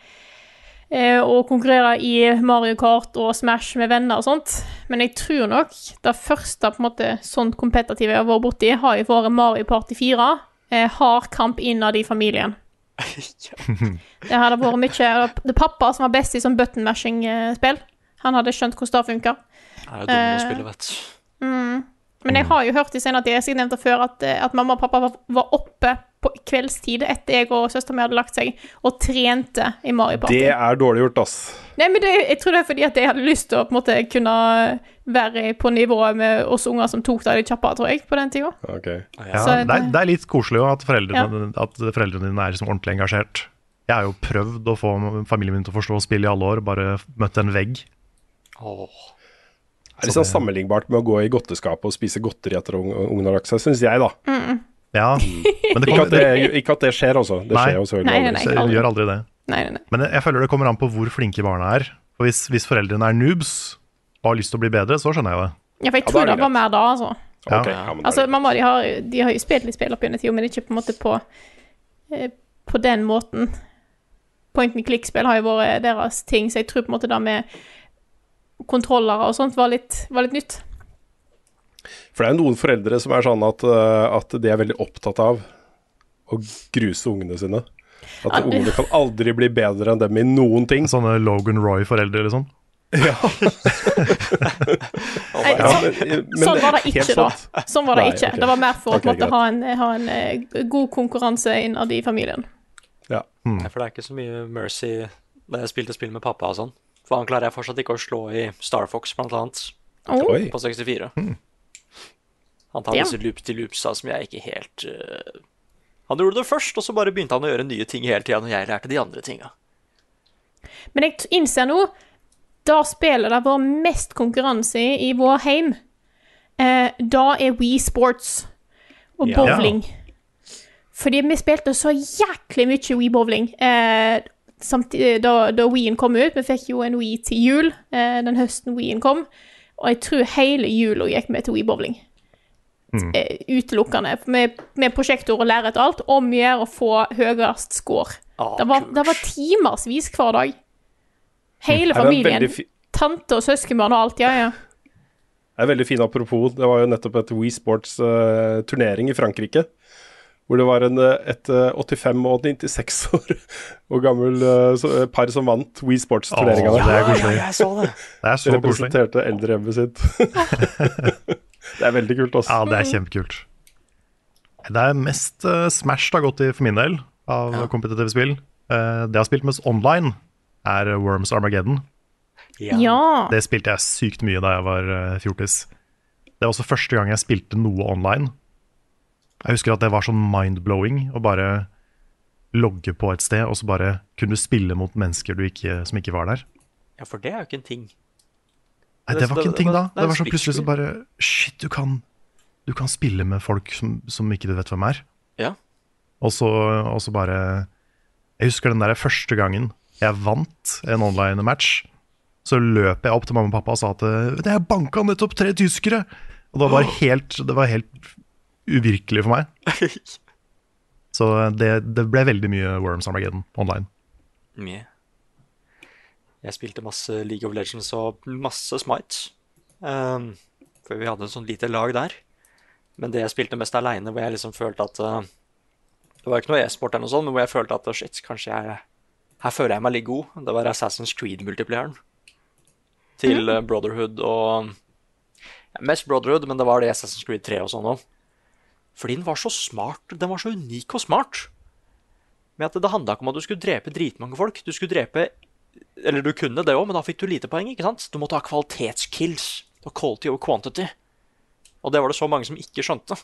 eh, å konkurrere i Mario Kart og Smash med venner og sånt. Men jeg tror nok det første på en måte sånn kompetitive jeg har vært borti, har jo vært Mario Party 4. Eh, hard kamp innad i familien. Det hadde vært mye Det er pappa som var best i sånn button mashing-spill. Han hadde skjønt hvordan det funka. Det er jo dumme å spille, vet du. Mm. Men jeg har jo hørt i senere tid, jeg nevnte før, at, eh, at mamma og pappa var, oppe på kveldstid etter jeg og søsteren min hadde lagt seg, og trente i Mario Party. Det er dårlig gjort, ass. Nei, men det, jeg tror det er fordi at jeg hadde lyst til å på en måte kunne være på nivået med oss unger som tok det litt kjappere, tror jeg, på den tida. Okay. Ja, det, er, det er litt koselig jo at foreldrene, Ja. at foreldrene dine er liksom ordentlig engasjert. Jeg har jo prøvd å få familien min til å forstå spill i alle år, bare møtt en vegg. Det er litt sånn sammenlignbart med å gå i godteskapet og spise godteri etter at ungen har lagt seg, syns jeg, da. Ja, men det, Ikke at det, ikke at det skjer, altså. Det Nei. skjer jo selvfølgelig Nei, nei, aldri. nei. det gjør aldri det. Nei, nei, nei. Men jeg, føler det kommer an på hvor flinke barna er. For hvis, hvis foreldrene er noobs og har lyst til å bli bedre, så skjønner jeg det. Ja, for jeg tror ja, det det var mer da, altså. Ja. Ja, Altså, mamma de har, de har jo spilt litt spill opp gjennom tida, men ikke på en måte på, eh, på den måten. Point and click-spill har jo vært deres ting, så jeg tror på en måte det med kontrollere og sånt var litt, var litt nytt. For det er jo noen foreldre som er sånn at, uh, at de er veldig opptatt av å gruse ungene sine. At Ja, ungene kan aldri bli bedre enn dem i noen ting. Sånne Logan Roy-foreldre, liksom. sånn Ja, sånn, men- men sånn var det ikke, da. Sånn var det Nei, ikke. Okay. Det var mer for å okay, greit. ha en, ha en eh, god konkurranse innad i familien. Ja. Nei, for det er ikke så mye mercy da jeg spilte spill med pappa og sånn. For han klarer jeg fortsatt ikke å slå i Star Fox, blant annet, Oh, Oi. på 64. Han tar Ja. disse loop til loopsa som jeg ikke helt uh... Han gjorde det først, og så bare begynte han å gjøre nye ting hele tida når jeg lærte de andre tinga. Men jeg innser nå Da spillet det vår mest konkurranse i i vår heim, eh, da er We Sports og Ja. bowling. Fordi vi spilte så jæklig mye We Bowling. Eh, samtidig, da, da Wien kom ut, vi fikk jo en Wii til jul eh, den høsten Wien kom, og jeg tror hele jula gikk med til Wii bowling. Eh, utelukkende. Med, med prosjektor og lærer og alt. Om å gjøre å få høyest score. Ah, Det var, det var timersvis hver dag. Hele en familien. Tante og søskenbarn og alt, ja, ja. Det er veldig fin apropos. Det var jo nettopp et Wii Sports-turnering i Frankrike. Hvor det var en, eh, et eh, 85 og 96 år og gammel eh, så- eh, par som vant We Sports-turneringa. Ja, Ja, jeg så det. Det er så koselig. Representerte eldrehjemmet sitt. det er veldig kult, også. Ja, det er kjempekult. Det er mest uh, Smash det har gått i for min del, av kompetitive spill. Uh, det jeg har spilt mest online, er Worms Armageddon. Ja. Ja. Det spilte jeg sykt mye da jeg var eh, fjortis. Det var også første gang jeg spilte noe online. Jeg husker at det var sånn mind-blowing å bare logge på et sted, og så bare kunne du spille mot mennesker du ikke, som ikke var der. Ja, for det er jo ikke en ting. Nei, det var ikke en ting da. det var så plutselig så bare Shit, du kan, du kan spille med folk som, som ikke du vet hvem er. Ja. Og så, og så bare Jeg husker den der første gangen jeg vant en online match. Så løp jeg opp til mamma og pappa og sa at "Det- jeg banka nettopp tre tyskere. Og det var helt, det var helt uvirkelig for meg. Så det, det ble veldig mye Worms Armageddon online. Mye. Jeg spilte masse League of Legends og masse Smite. Um, for vi hadde en sånn lite lag der. Men det jeg spilte mest aleine, hvor jeg liksom følte at uh, Det var ikke noe e-sport, eller noe sånt, men hvor jeg følte at shit, kanskje jeg Her føler jeg meg litt god. Det var Assassin's Creed-multiplayeren. Til uh, Brotherhood og ja, Mest Brotherhood, men det var det Assassin's Creed 3 og sånn òg. Fordi den var så smart. Den var så unik og smart. Med at det handla ikke om at du skulle drepe dritmange folk. Du skulle drepe Eller du kunne det òg, men da fikk du lite poeng. ikke sant? Du måtte ha kvalitetskills. Og quality over quantity. Og det var det så mange som ikke skjønte.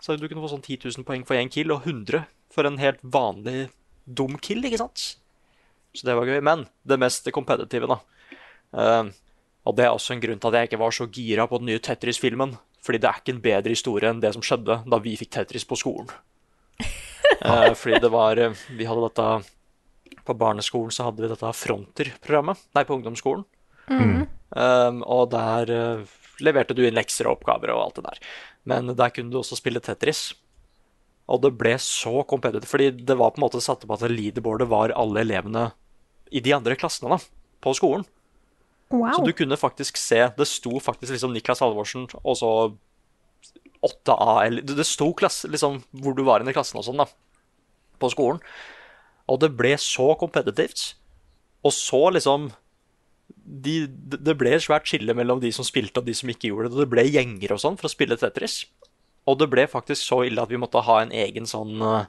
Så du kunne få sånn 10 000 poeng for én kill, og 100 for en helt vanlig dum kill, ikke sant? Så det var gøy. Men det mest kompetitive, da. Uh, og det er også en grunn til at jeg ikke var så gira på den nye Tetris-filmen. Fordi det er ikke en bedre historie enn det som skjedde da vi fikk Tetris på skolen. Eh, fordi det var eh, Vi hadde dette På barneskolen så hadde vi dette Fronter-programmet. Nei, på ungdomsskolen. Mm. Um, og der eh, leverte du inn lekser og oppgaver og alt det der. Men der kunne du også spille Tetris. Og det ble så competitive, fordi det var på en måte satt opp at leaderboardet var alle elevene i de andre klassene da, på skolen. Wow. Så du kunne faktisk se Det sto faktisk liksom Niklas Halvorsen og så 8A eller Det sto klasse, liksom hvor du var i klassen og sånn, da. På skolen. Og det ble så kompetitivt. Og så liksom de, Det ble et svært skille mellom de som spilte og de som ikke gjorde det. Og det ble gjenger og sånn for å spille Tetris. Og det ble faktisk så ille at vi måtte ha en egen sånn uh,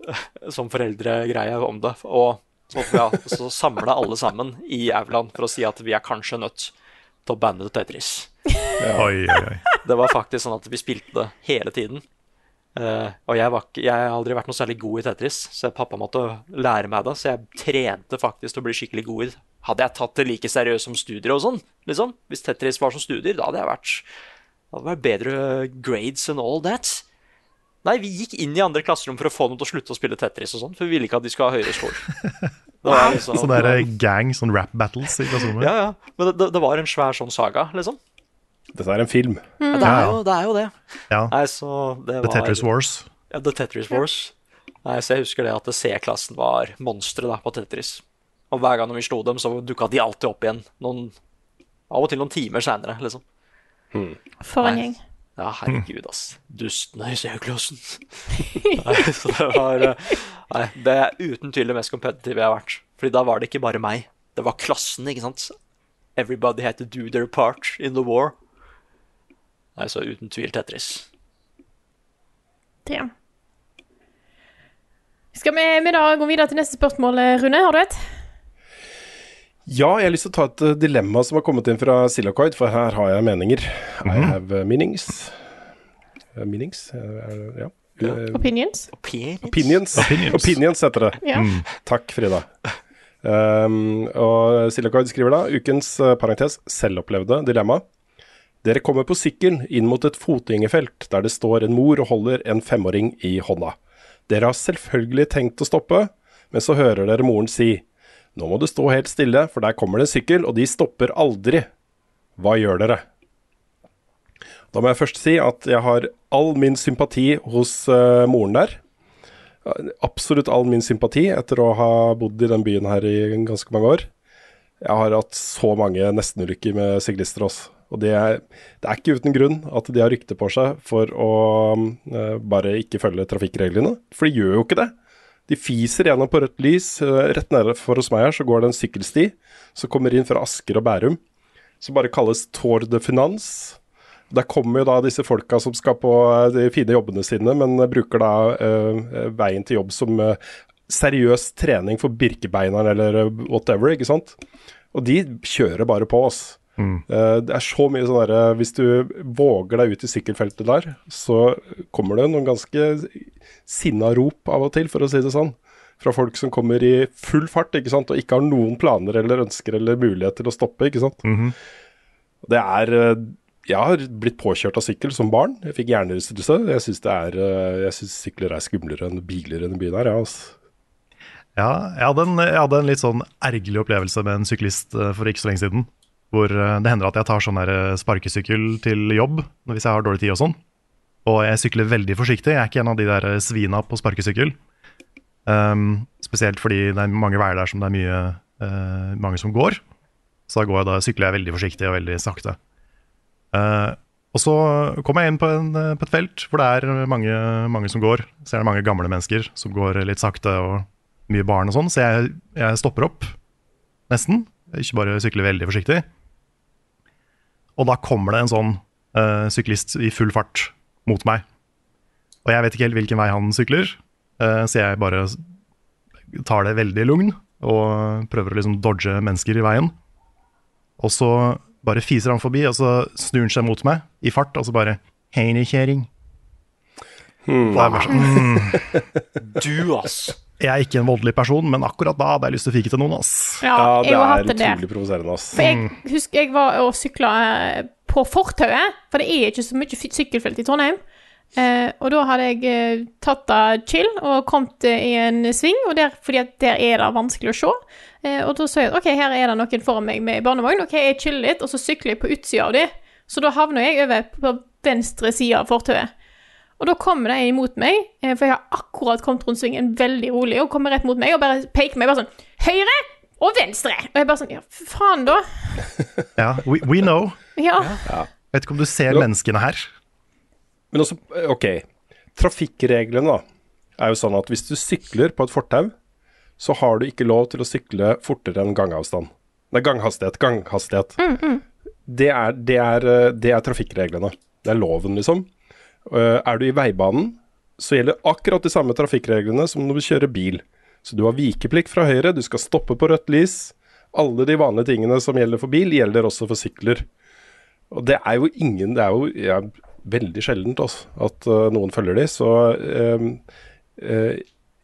Sånn foreldregreie om det. Og så ja, så samla alle sammen i aulaen for å si at vi er kanskje nødt til å banne Tetris. Oi, oi, oi. Det var faktisk sånn at vi spilte det hele tiden. Uh, og jeg, var jeg har aldri vært noe særlig god i Tetris, så pappa måtte lære meg det. Så jeg trente faktisk til å bli skikkelig god i det. Hadde jeg tatt det like seriøst som studier og sånn, liksom, hvis Tetris var som studier, da hadde jeg vært hadde vært bedre grades and all that. Nei, vi gikk inn i andre klasserom for å få dem til å slutte å spille Tetris og sånn, for vi ville ikke at de skulle ha høyere score. Det var liksom- Sånn der gang, sånn rap battles i klasserommet. Ja, ja. Men det, det, var en svær sånn saga, liksom. Dette er en film. Ja, det, er jo, det er jo det. Ja. Nei, så det The Tetris Wars. Ja, The Tetris Wars. Nei, så jeg husker det at C-klassen var monstre på Tetris. Og hver gang vi slo dem, så dukka de alltid opp igjen. Noen, av og til noen timer seinere, liksom. For en gjeng. Ja, herregud, ass. Dustene i nei, så det var eh, Nei, det er uten tvil det mest kompetitive jeg har vært. Fordi da var det ikke bare meg. Det var klassen, ikke sant. Everybody had to do their part in the war. Nei, så uten tvil Tetris. Det. Skal vi, vi da gå videre til neste spørsmål, Rune? Har du et? Ja, jeg har lyst til å ta et eh, dilemma som har kommet inn fra Silacoid, for her har jeg meninger. I have uh, meanings. Uh, meanings? Ja. Uh, Opinions? Opinions. Opinions. Opinions heter det. Ja. Mm. Takk, Frida. Um, og Silacoid skriver da ukens uh, parentes selvopplevde dilemma. Dere kommer på sykkelen inn mot et fotgjengerfelt der det står en mor og holder en femåring i hånda. Dere har selvfølgelig tenkt å stoppe, men så hører dere moren si nå må du stå helt stille, for der kommer det en sykkel, og de stopper aldri. Hva gjør dere? Da må jeg først si at jeg har all min sympati hos uh, moren der. Absolutt all min sympati etter å ha bodd i den byen her i ganske mange år. Jeg har hatt så mange nestenulykker med syklister også. Og det er, det er ikke uten grunn at de har rykte på seg for å uh, bare ikke følge trafikkreglene. For de gjør jo ikke det. De fiser gjennom på rødt lys. eh, rett nede for hos meg her så går det en sykkelsti som kommer inn fra Asker og Bærum, som bare kalles Tour de Finance. Der kommer jo da disse folka som skal på eh, de fine jobbene sine, men eh, bruker da eh, veien til jobb som eh, seriøs trening for birkebeineren eller eh, whatever, ikke sant. Og de kjører bare på oss. Eh, det er så mye sånn derre Hvis du våger deg ut i sykkelfeltet der, så kommer det noen ganske sinna rop av og til, for å si det sånn. fra folk som kommer i full fart ikke sant? og ikke har noen planer eller ønsker eller mulighet til å stoppe. ikke sant? Mhm. Det er eh, Jeg har blitt påkjørt av sykkel som barn. Jeg fikk hjernerystelse. Jeg syns det eh, sykler er skumlere enn biler i denne byen her. Ja, altså. Ja, jeg hadde, en, jeg hadde en litt sånn ergerlig opplevelse med en syklist for ikke så lenge siden. Hvor eh, det hender at jeg tar sånn eh, sparkesykkel til jobb hvis jeg har dårlig tid og sånn. Og jeg sykler veldig forsiktig. Jeg er ikke en av de der eh, svina på sparkesykkel. Um, spesielt fordi det er mange veier der som det er mye, uh, mange som går. Så da, går jeg, da sykler jeg veldig forsiktig og veldig sakte. Uh, og så kommer jeg inn på, en, på et felt hvor det er mange, mange som går. Så er det mange gamle mennesker som går litt sakte, og mye barn og sånn. Så jeg, jeg stopper opp, nesten. Ikke bare sykler veldig forsiktig. Og da kommer det en sånn uh, syklist i full fart mot meg. Og jeg vet ikke helt hvilken vei han sykler, uh, så jeg bare tar det veldig lugn og prøver å liksom dodge mennesker i veien. Og så bare fiser han forbi, og så snur han seg mot meg i fart, og så bare Hei, kjering. Hmm. Sånn, mm, Du, ass. Jeg er ikke en voldelig person, men akkurat da hadde jeg lyst til å fike til noen, ass. Ja, det jeg er utrolig provoserende. ass. For jeg husker jeg var og sykla på fortauet, for det er ikke så mye sykkelfelt i Trondheim. Eh, og da hadde jeg eh, tatt det chill og kommet eh, i en sving, og der, fordi at der er det vanskelig å se. Eh, og da så jeg at ok, her er det noen foran meg med barnevogn, ok, jeg chiller litt, og så sykler jeg på utsida av de. Så da havner jeg over på venstre side av fortauet. Og da kommer det en imot meg, eh, for jeg har akkurat kommet rundt svingen veldig rolig, og kommer rett mot meg og bare peker meg bare sånn Høyre og venstre! Og jeg bare sånn Ja, faen, da. Ja, we, we know. Ja. Vet ikke om du ser Ja. menneskene her. Men også, ok, trafikkreglene da, er jo sånn at hvis du sykler på et fortau, så har du ikke lov til å sykle fortere enn gangavstand. Nei, ganghastighet, ganghastighet. Det, er, det, er, eh, det er trafikkreglene. Det er loven, liksom. Eh, Er du i veibanen, så gjelder akkurat de samme trafikkreglene som når du kjører bil. Så du har vikeplikt fra høyre, du skal stoppe på rødt lys. Alle de vanlige tingene som gjelder for bil, gjelder også for sykler. Og det er jo ingen Det er jo ja, veldig sjeldent også, at uh, noen følger de, så uh, uh,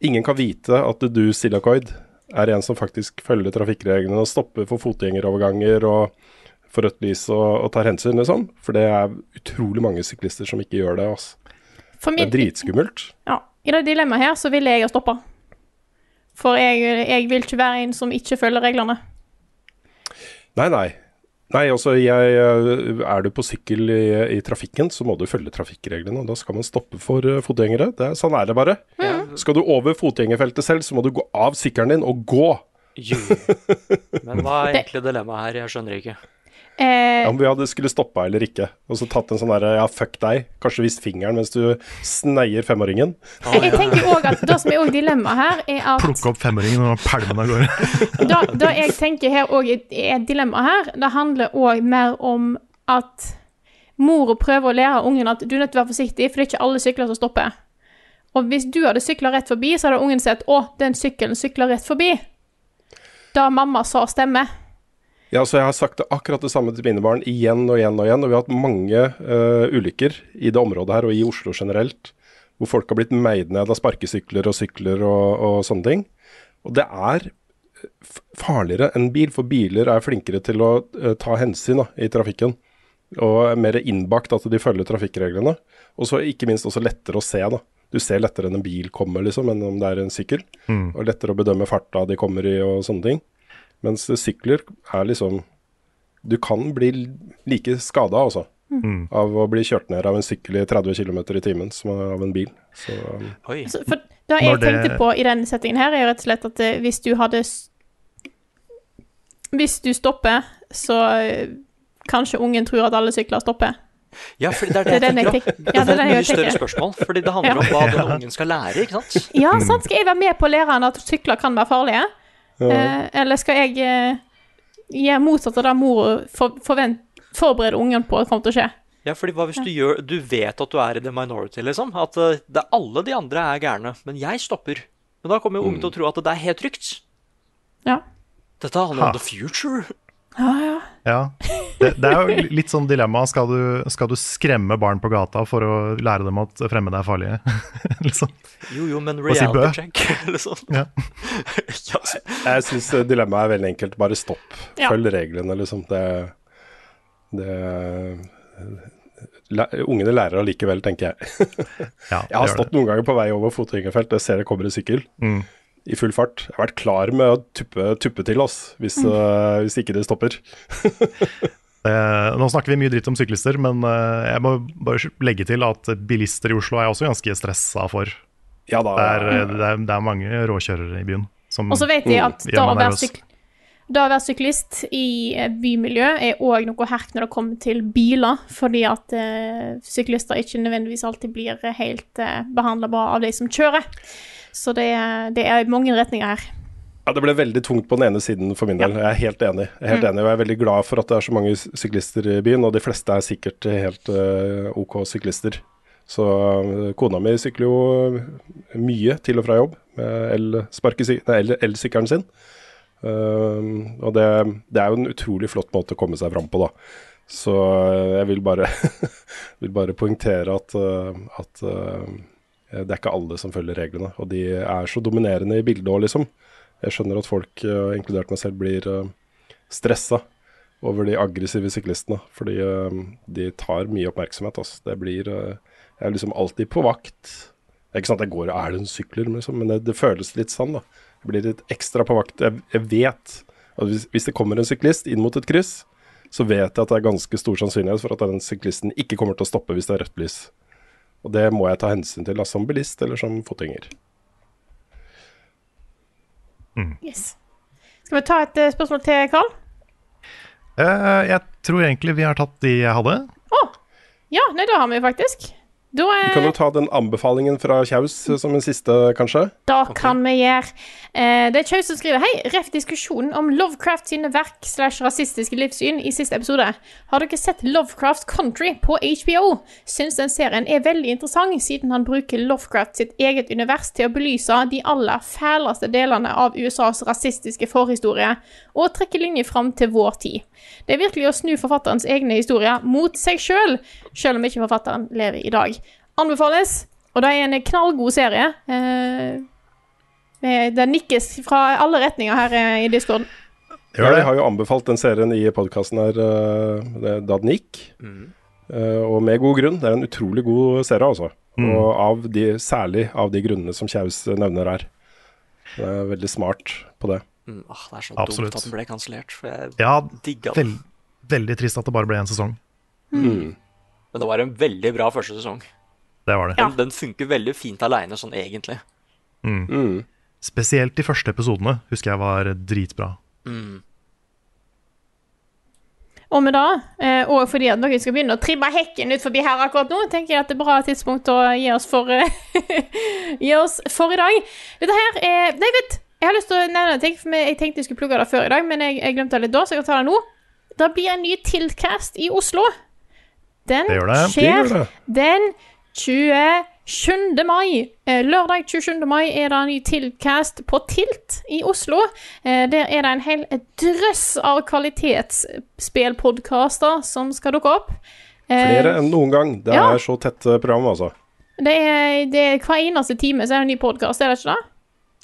ingen kan vite at du, Silakoid, er en som faktisk følger trafikkreglene og stopper for fotgjengeroverganger og for rødt lys og, og tar hensyn, liksom. For det er utrolig mange syklister som ikke gjør det. Altså. For Det er dritskummelt. ja, I det dilemmaet her så ville jeg ha stoppa. For jeg, jeg vil ikke være en som ikke følger reglene. Nei, nei. Nei, altså jeg, eh, Er du på sykkel i, i trafikken, så må du følge trafikkreglene. og Da skal man stoppe for eh, fotgjengere. Det, er- sånn er det bare. Skal du over fotgjengerfeltet selv, så må du gå av sykkelen din og gå. Men hva er egentlig dilemmaet her? Jeg skjønner ikke. Eh, Om vi hadde skulle stoppa eller ikke. Og så tatt en sånn derre ja, fuck deg. Kanskje vist fingeren mens du sneier femåringen. jeg, jeg tenker også at Det som er òg dilemmaet her, er at Plukke opp femåringen og pælme den av gårde. da, da jeg tenker her òg er et dilemma her, det handler òg mer om at mora prøver å lære ungen at du er nødt til å være forsiktig, for det er ikke alle sykler som stopper. Og hvis du hadde sykla rett forbi, så hadde ungen sett å, den sykkelen sykler rett forbi. Da mamma sa stemmer. Ja, så Jeg har sagt det akkurat det samme til mine barn igjen og igjen og igjen. Og vi har hatt mange uh, ulykker i det området her, og i Oslo generelt, hvor folk har blitt meid ned av sparkesykler og sykler og, og sånne ting. Og det er farligere enn bil, for biler er flinkere til å uh, ta hensyn da, i trafikken. Og er mer innbakt at de følger trafikkreglene. Og så ikke minst også lettere å se. da. Du ser lettere enn en bil kommer, liksom, enn om det er en sykkel. Mm. Og lettere å bedømme farta de kommer i og sånne ting. Mens sykler er liksom Du kan bli like skada, altså. Mm. Av å bli kjørt ned av en sykkel i 30 km i timen som av en bil. Så um, Oi. Så, for det jeg det- tenkte på i denne settingen her, er rett og slett at eh, hvis du hadde Hvis du stopper, så eh, kanskje ungen tror at alle sykler stopper. Ja, for det er Det er det den jeg tenker. Det er et Mye større spørsmål, fordi det handler om hva den ungen skal lære, ikke sant? Ja, sant? Skal jeg være med på å lære han at sykler kan være farlige? Ja. Eh, eller skal jeg eh, gjøre motsatt av det mor for, forvent, forberede ungen på at kommer til å skje? Ja, fordi hva hvis du gjør Du vet at du er i the minority, liksom. At eh, det, alle de andre er gærne, men jeg stopper. Men da kommer jo ungen til å tro at det er helt trygt. Ja. Dette handler Ha. om the future. Ja, ja. Ja. Det, det er jo litt sånn dilemma. Skal du, skal du skremme barn på gata for å lære dem at fremmede er farlige? liksom. Jo, jo, men si reality check, liksom. Ja. Ja, så- Jeg syns dilemmaet er veldig enkelt. Bare stopp. Ja. Følg reglene, liksom. Det, det læ- Ungene lærer allikevel, tenker jeg. Ja, Jeg har det stått noen ganger på vei over fotgjengerfelt, jeg ser det kommer en sykkel Mm. I full fart. Jeg har vært klar med å tuppe, tuppe til oss, hvis, eh, hvis ikke det stopper. Eh, nå snakker vi mye dritt om syklister, men eh, jeg må bare legge til at bilister i Oslo er jeg også ganske stressa for. Ja da. Det er, det er, det er mange råkjørere i byen. Og så vet jeg at da å være, syk da å være syklist i bymiljø er òg noe herk når det kommer til biler, fordi at uh, syklister ikke nødvendigvis alltid blir helt uh, behandla bra av de som kjører. Så det, det er mange retninger her. Ja, Det ble veldig tungt på den ene siden for min del. Jeg er helt enig. Jeg er helt Mm. enig, og jeg er veldig glad for at det er så mange syklister i byen, og de fleste er sikkert helt uh, OK syklister. Så uh, kona mi sykler jo mye til og fra jobb med elsykkelen sin. Uh, og det, det er jo en utrolig flott måte å komme seg fram på, da. Så eh, jeg vil bare, vil bare poengtere at, eh, at eh, det er ikke alle som følger reglene. Og de er så dominerende i bildet òg, liksom. Jeg skjønner at folk, eh, inkludert meg selv, blir uh, stressa over de aggressive syklistene. Fordi eh, de tar mye oppmerksomhet. Altså. Det blir eh, Jeg er liksom alltid på vakt. Det er ikke sant at jeg går og er det en sykler, liksom, men det, det føles litt sånn, da. Jeg blir litt ekstra på vakt. Jeg, jeg vet at hvis, hvis det kommer en syklist inn mot et kryss, så vet jeg at det er ganske stor sannsynlighet for at den syklisten ikke kommer til å stoppe hvis det er rødt lys. Og det må jeg ta hensyn til, da, som bilist eller som fotgjenger. Yes. Skal vi ta et uh, spørsmål til Karl? Uh, jeg tror egentlig vi har tatt de jeg hadde. Ja, nei, det har vi faktisk. Da, Vi kan eh, jo ta den anbefalingen fra Kjaus eh, som en siste, kanskje. da kan vi gjøre eh, Det er Kjaus som skriver Hei, ref diskusjonen om Lovecraft sine verk slash rasistiske livssyn i siste episode. Har dere sett Lovecraft Country på HBO? Syns den serien er veldig interessant, siden han bruker Lovecraft sitt eget univers til å belyse de aller fæleste delene av USAs rasistiske forhistorie, og trekke linjer fram til vår tid. Det er virkelig å snu forfatterens egne historier mot seg sjøl, sjøl om ikke forfatteren lever i dag. Anbefales, og det er en knallgod serie. Eh, eh, det nikkes fra alle retninger her eh, i discorden. Ja, jeg har jo anbefalt den serien i podkasten her da den gikk. Eh, og med god grunn. Det er en utrolig god serie, altså. Mm. Og av de, særlig av de grunnene som Kjaus nevner her. Det er veldig smart på det. Mm, åh, det er så Absolutt. dumt at den ble kansellert, for jeg Ja, digga det. vel, veldig trist at det bare ble én sesong. Mm. Men det var en veldig bra første sesong. Det var det. Den, den funker veldig fint aleine, sånn egentlig. Mm. Mm. Spesielt de første episodene husker jeg var dritbra. Mm. Og med det, eh, og fordi at noen skal begynne å trimme hekken ut forbi her akkurat nå, tenker jeg at det er bra tidspunkt å gi oss for, gi oss for i dag. Dette her er Nei, vent! jeg har lyst til å nevne en ting, for jeg tenkte jeg skulle plugge det før i dag, men jeg, jeg glemte det litt da, så jeg kan ta det nå. Det blir en ny Tiltcast i Oslo. Den Det gjør det. skjer Det gjør det. den 27. mai. Eh, Lørdag 27. mai er det en ny Tiltcast på Tilt i Oslo. Eh, Der er det en hel drøss av kvalitetsspillpodkaster som skal dukke opp. Eh, Flere enn noen gang. Det ja. er så tett program, altså. Det er, det er hver eneste time så er det en ny podkast, er det ikke det?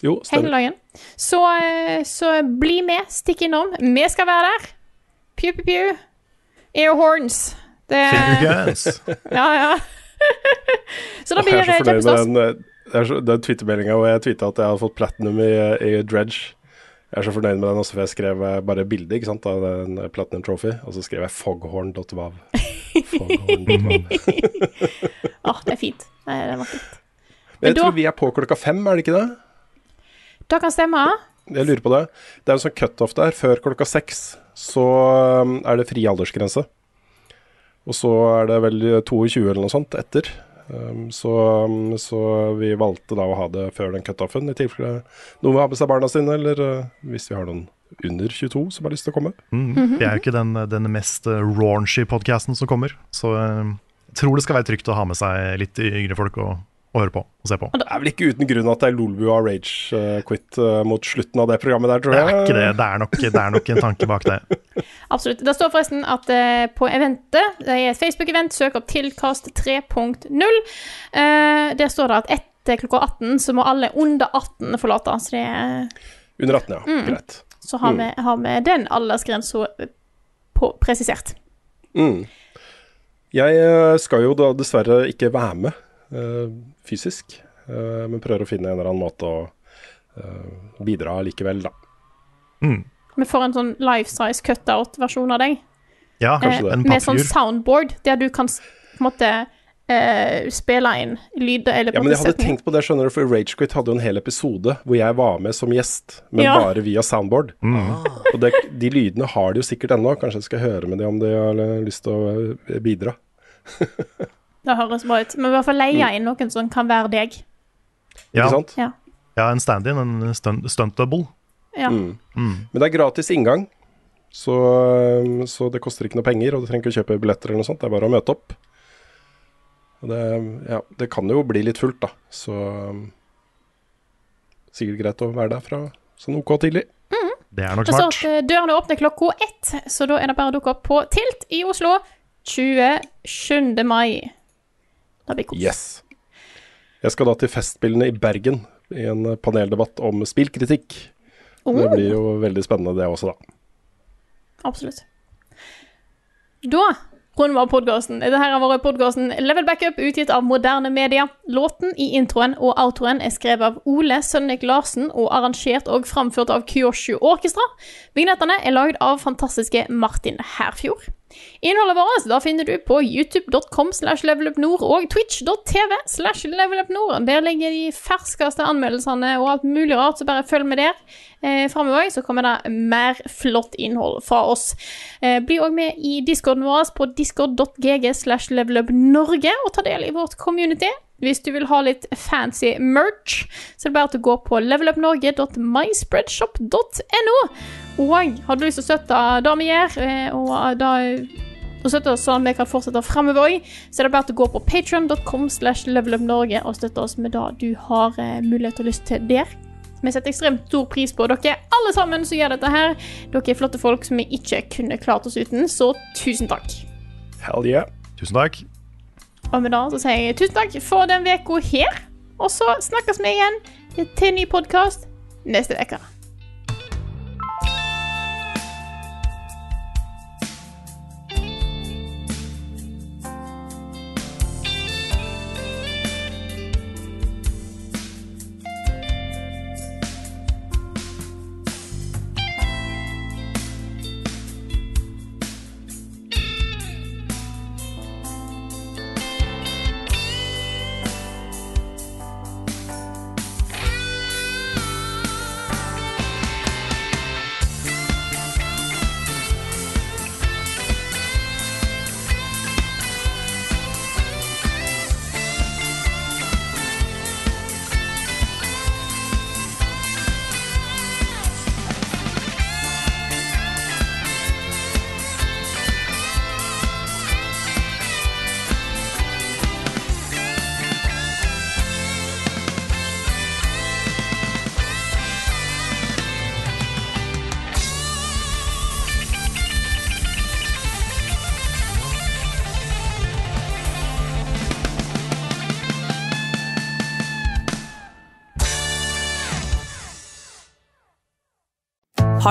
Jo, Hele stemmer. dagen. Så, så bli med, stikk innom. Vi skal være der. Pew, pew, pew. Airhorns. Det Finger guns. Ja, ja. så da blir jeg det kjempestas. den, eh, den Twitter-meldinga hvor jeg tweeta at jeg hadde fått platinum i, i Dredge. Jeg er så fornøyd med den også, for jeg skrev eh, bare bilde ikke sant, av den eh, Platinum Trophy, og så skrev jeg foghorn.vav. Foghorn.vav. Åh, det er fint. Nei, det er vakkert. Men jeg da- tror vi er på klokka fem, er det ikke det? Det kan stemme. Jeg lurer på det. Det er en sånn cutoff der. Før klokka seks så er det fri aldersgrense. Og så er det vel 22 eller noe sånt etter. Um, så, um, så vi valgte da å ha det før den cutoffen, i tilfelle noen vil ha med seg barna sine, eller uh, hvis vi har noen under 22 som har lyst til å komme. Mm. Det er jo ikke den, den mest eh, raunchy podcasten som kommer, så jeg tror det skal være trygt å ha med seg litt yngre folk og å høre på og se på. Det er vel ikke uten grunn at det er Lolbua Rage uh, Quit uh, mot slutten av det programmet der, tror Det er ikke det. Det er nok, det er nok en tanke bak det. Absolutt. Det står forresten at uh, på eventet, det er et Facebook-event, søk opp Tilkast 3.0. Uh, der står det at etter klokka 18 så må alle under 18 forlate. Så, det er, Under 18, ja. Mm. Greit. så har, Mm. vi, har vi den aldersgrensa på- presisert. Mm. Jeg eh, skal jo da dessverre ikke være med eh, fysisk, eh, men prøver å finne en eller annen måte å eh, bidra likevel, da. Mm. Vi får en sånn life size cutout-versjon av deg. Ja, Eh, en med sånn soundboard, der du kan på en måte eh, spille inn lyd eller Ja, men jeg hadde tenkt på det, skjønner du, for Ragequit hadde jo en hel episode hvor jeg var med som gjest, men Ja. bare via soundboard. Og det, de lydene har de jo sikkert ennå, kanskje jeg skal høre med dem om de har eh, lyst til å eh, bidra. Det høres bra ut. Men i hvert fall leie Mm. inn noen som kan være deg. Ja. Ikke sant? Ja. Ja, en stand-in, en stunt, stunt double. Ja. Mm. Mm. Men det er gratis inngang, så, så det koster ikke noe penger, og du trenger ikke å kjøpe billetter eller noe sånt, det er bare å møte opp. Og det, ja, det kan jo bli litt fullt, da, så um, sikkert greit å være der fra sånn OK tidlig. Det er nok Det står smart. at eh, dørene åpner klokka ett, så da er det bare å dukke opp på Tilt i Oslo 27. mai. Det blir kos. Yes. Jeg skal da til Festspillene i Bergen i en eh, paneldebatt om spillkritikk. Oh. Det blir jo veldig spennende det også, da. Absolutt. Da runder vi av podkasten. Dette her har vært podkasten Level Backup, utgitt av Moderne Media. Låten i introen og outroen er skrevet av Ole Sønnek Larsen og arrangert og framført av Kyoshu Orkestra. Vignettene er lagd av fantastiske Martin Herfjord. Innholdet vårt da finner du på youtube.com slash levelupnord og twitch.tv slash levelupnord. Der ligger de ferskeste anmeldelsene og alt mulig rart, så bare følg med der. Eh, Framover så kommer det mer flott innhold fra oss. Eh, bli òg med i discorden vår på discord.gg slash levelupnorge og ta del i vårt community. Hvis du vil ha litt fancy merch, så er det bare til å gå på levelupnorge.myspreadshop.no. Og har du lyst til å støtte det vi gjør, eh, og da og støtte oss sånn at vi kan fortsette fremover òg, så er det bare til å gå på patreon.com slash levelupnorge og støtte oss med det du har eh, mulighet og lyst til der. Vi setter ekstremt stor pris på dere alle sammen som gjør dette her. Dere er flotte folk som vi ikke kunne klart oss uten, så tusen takk. Hell yeah. Tusen takk. Og med det så sier jeg tusen takk for den uka her. Og så snakkes vi igjen til en ny podkast neste uke.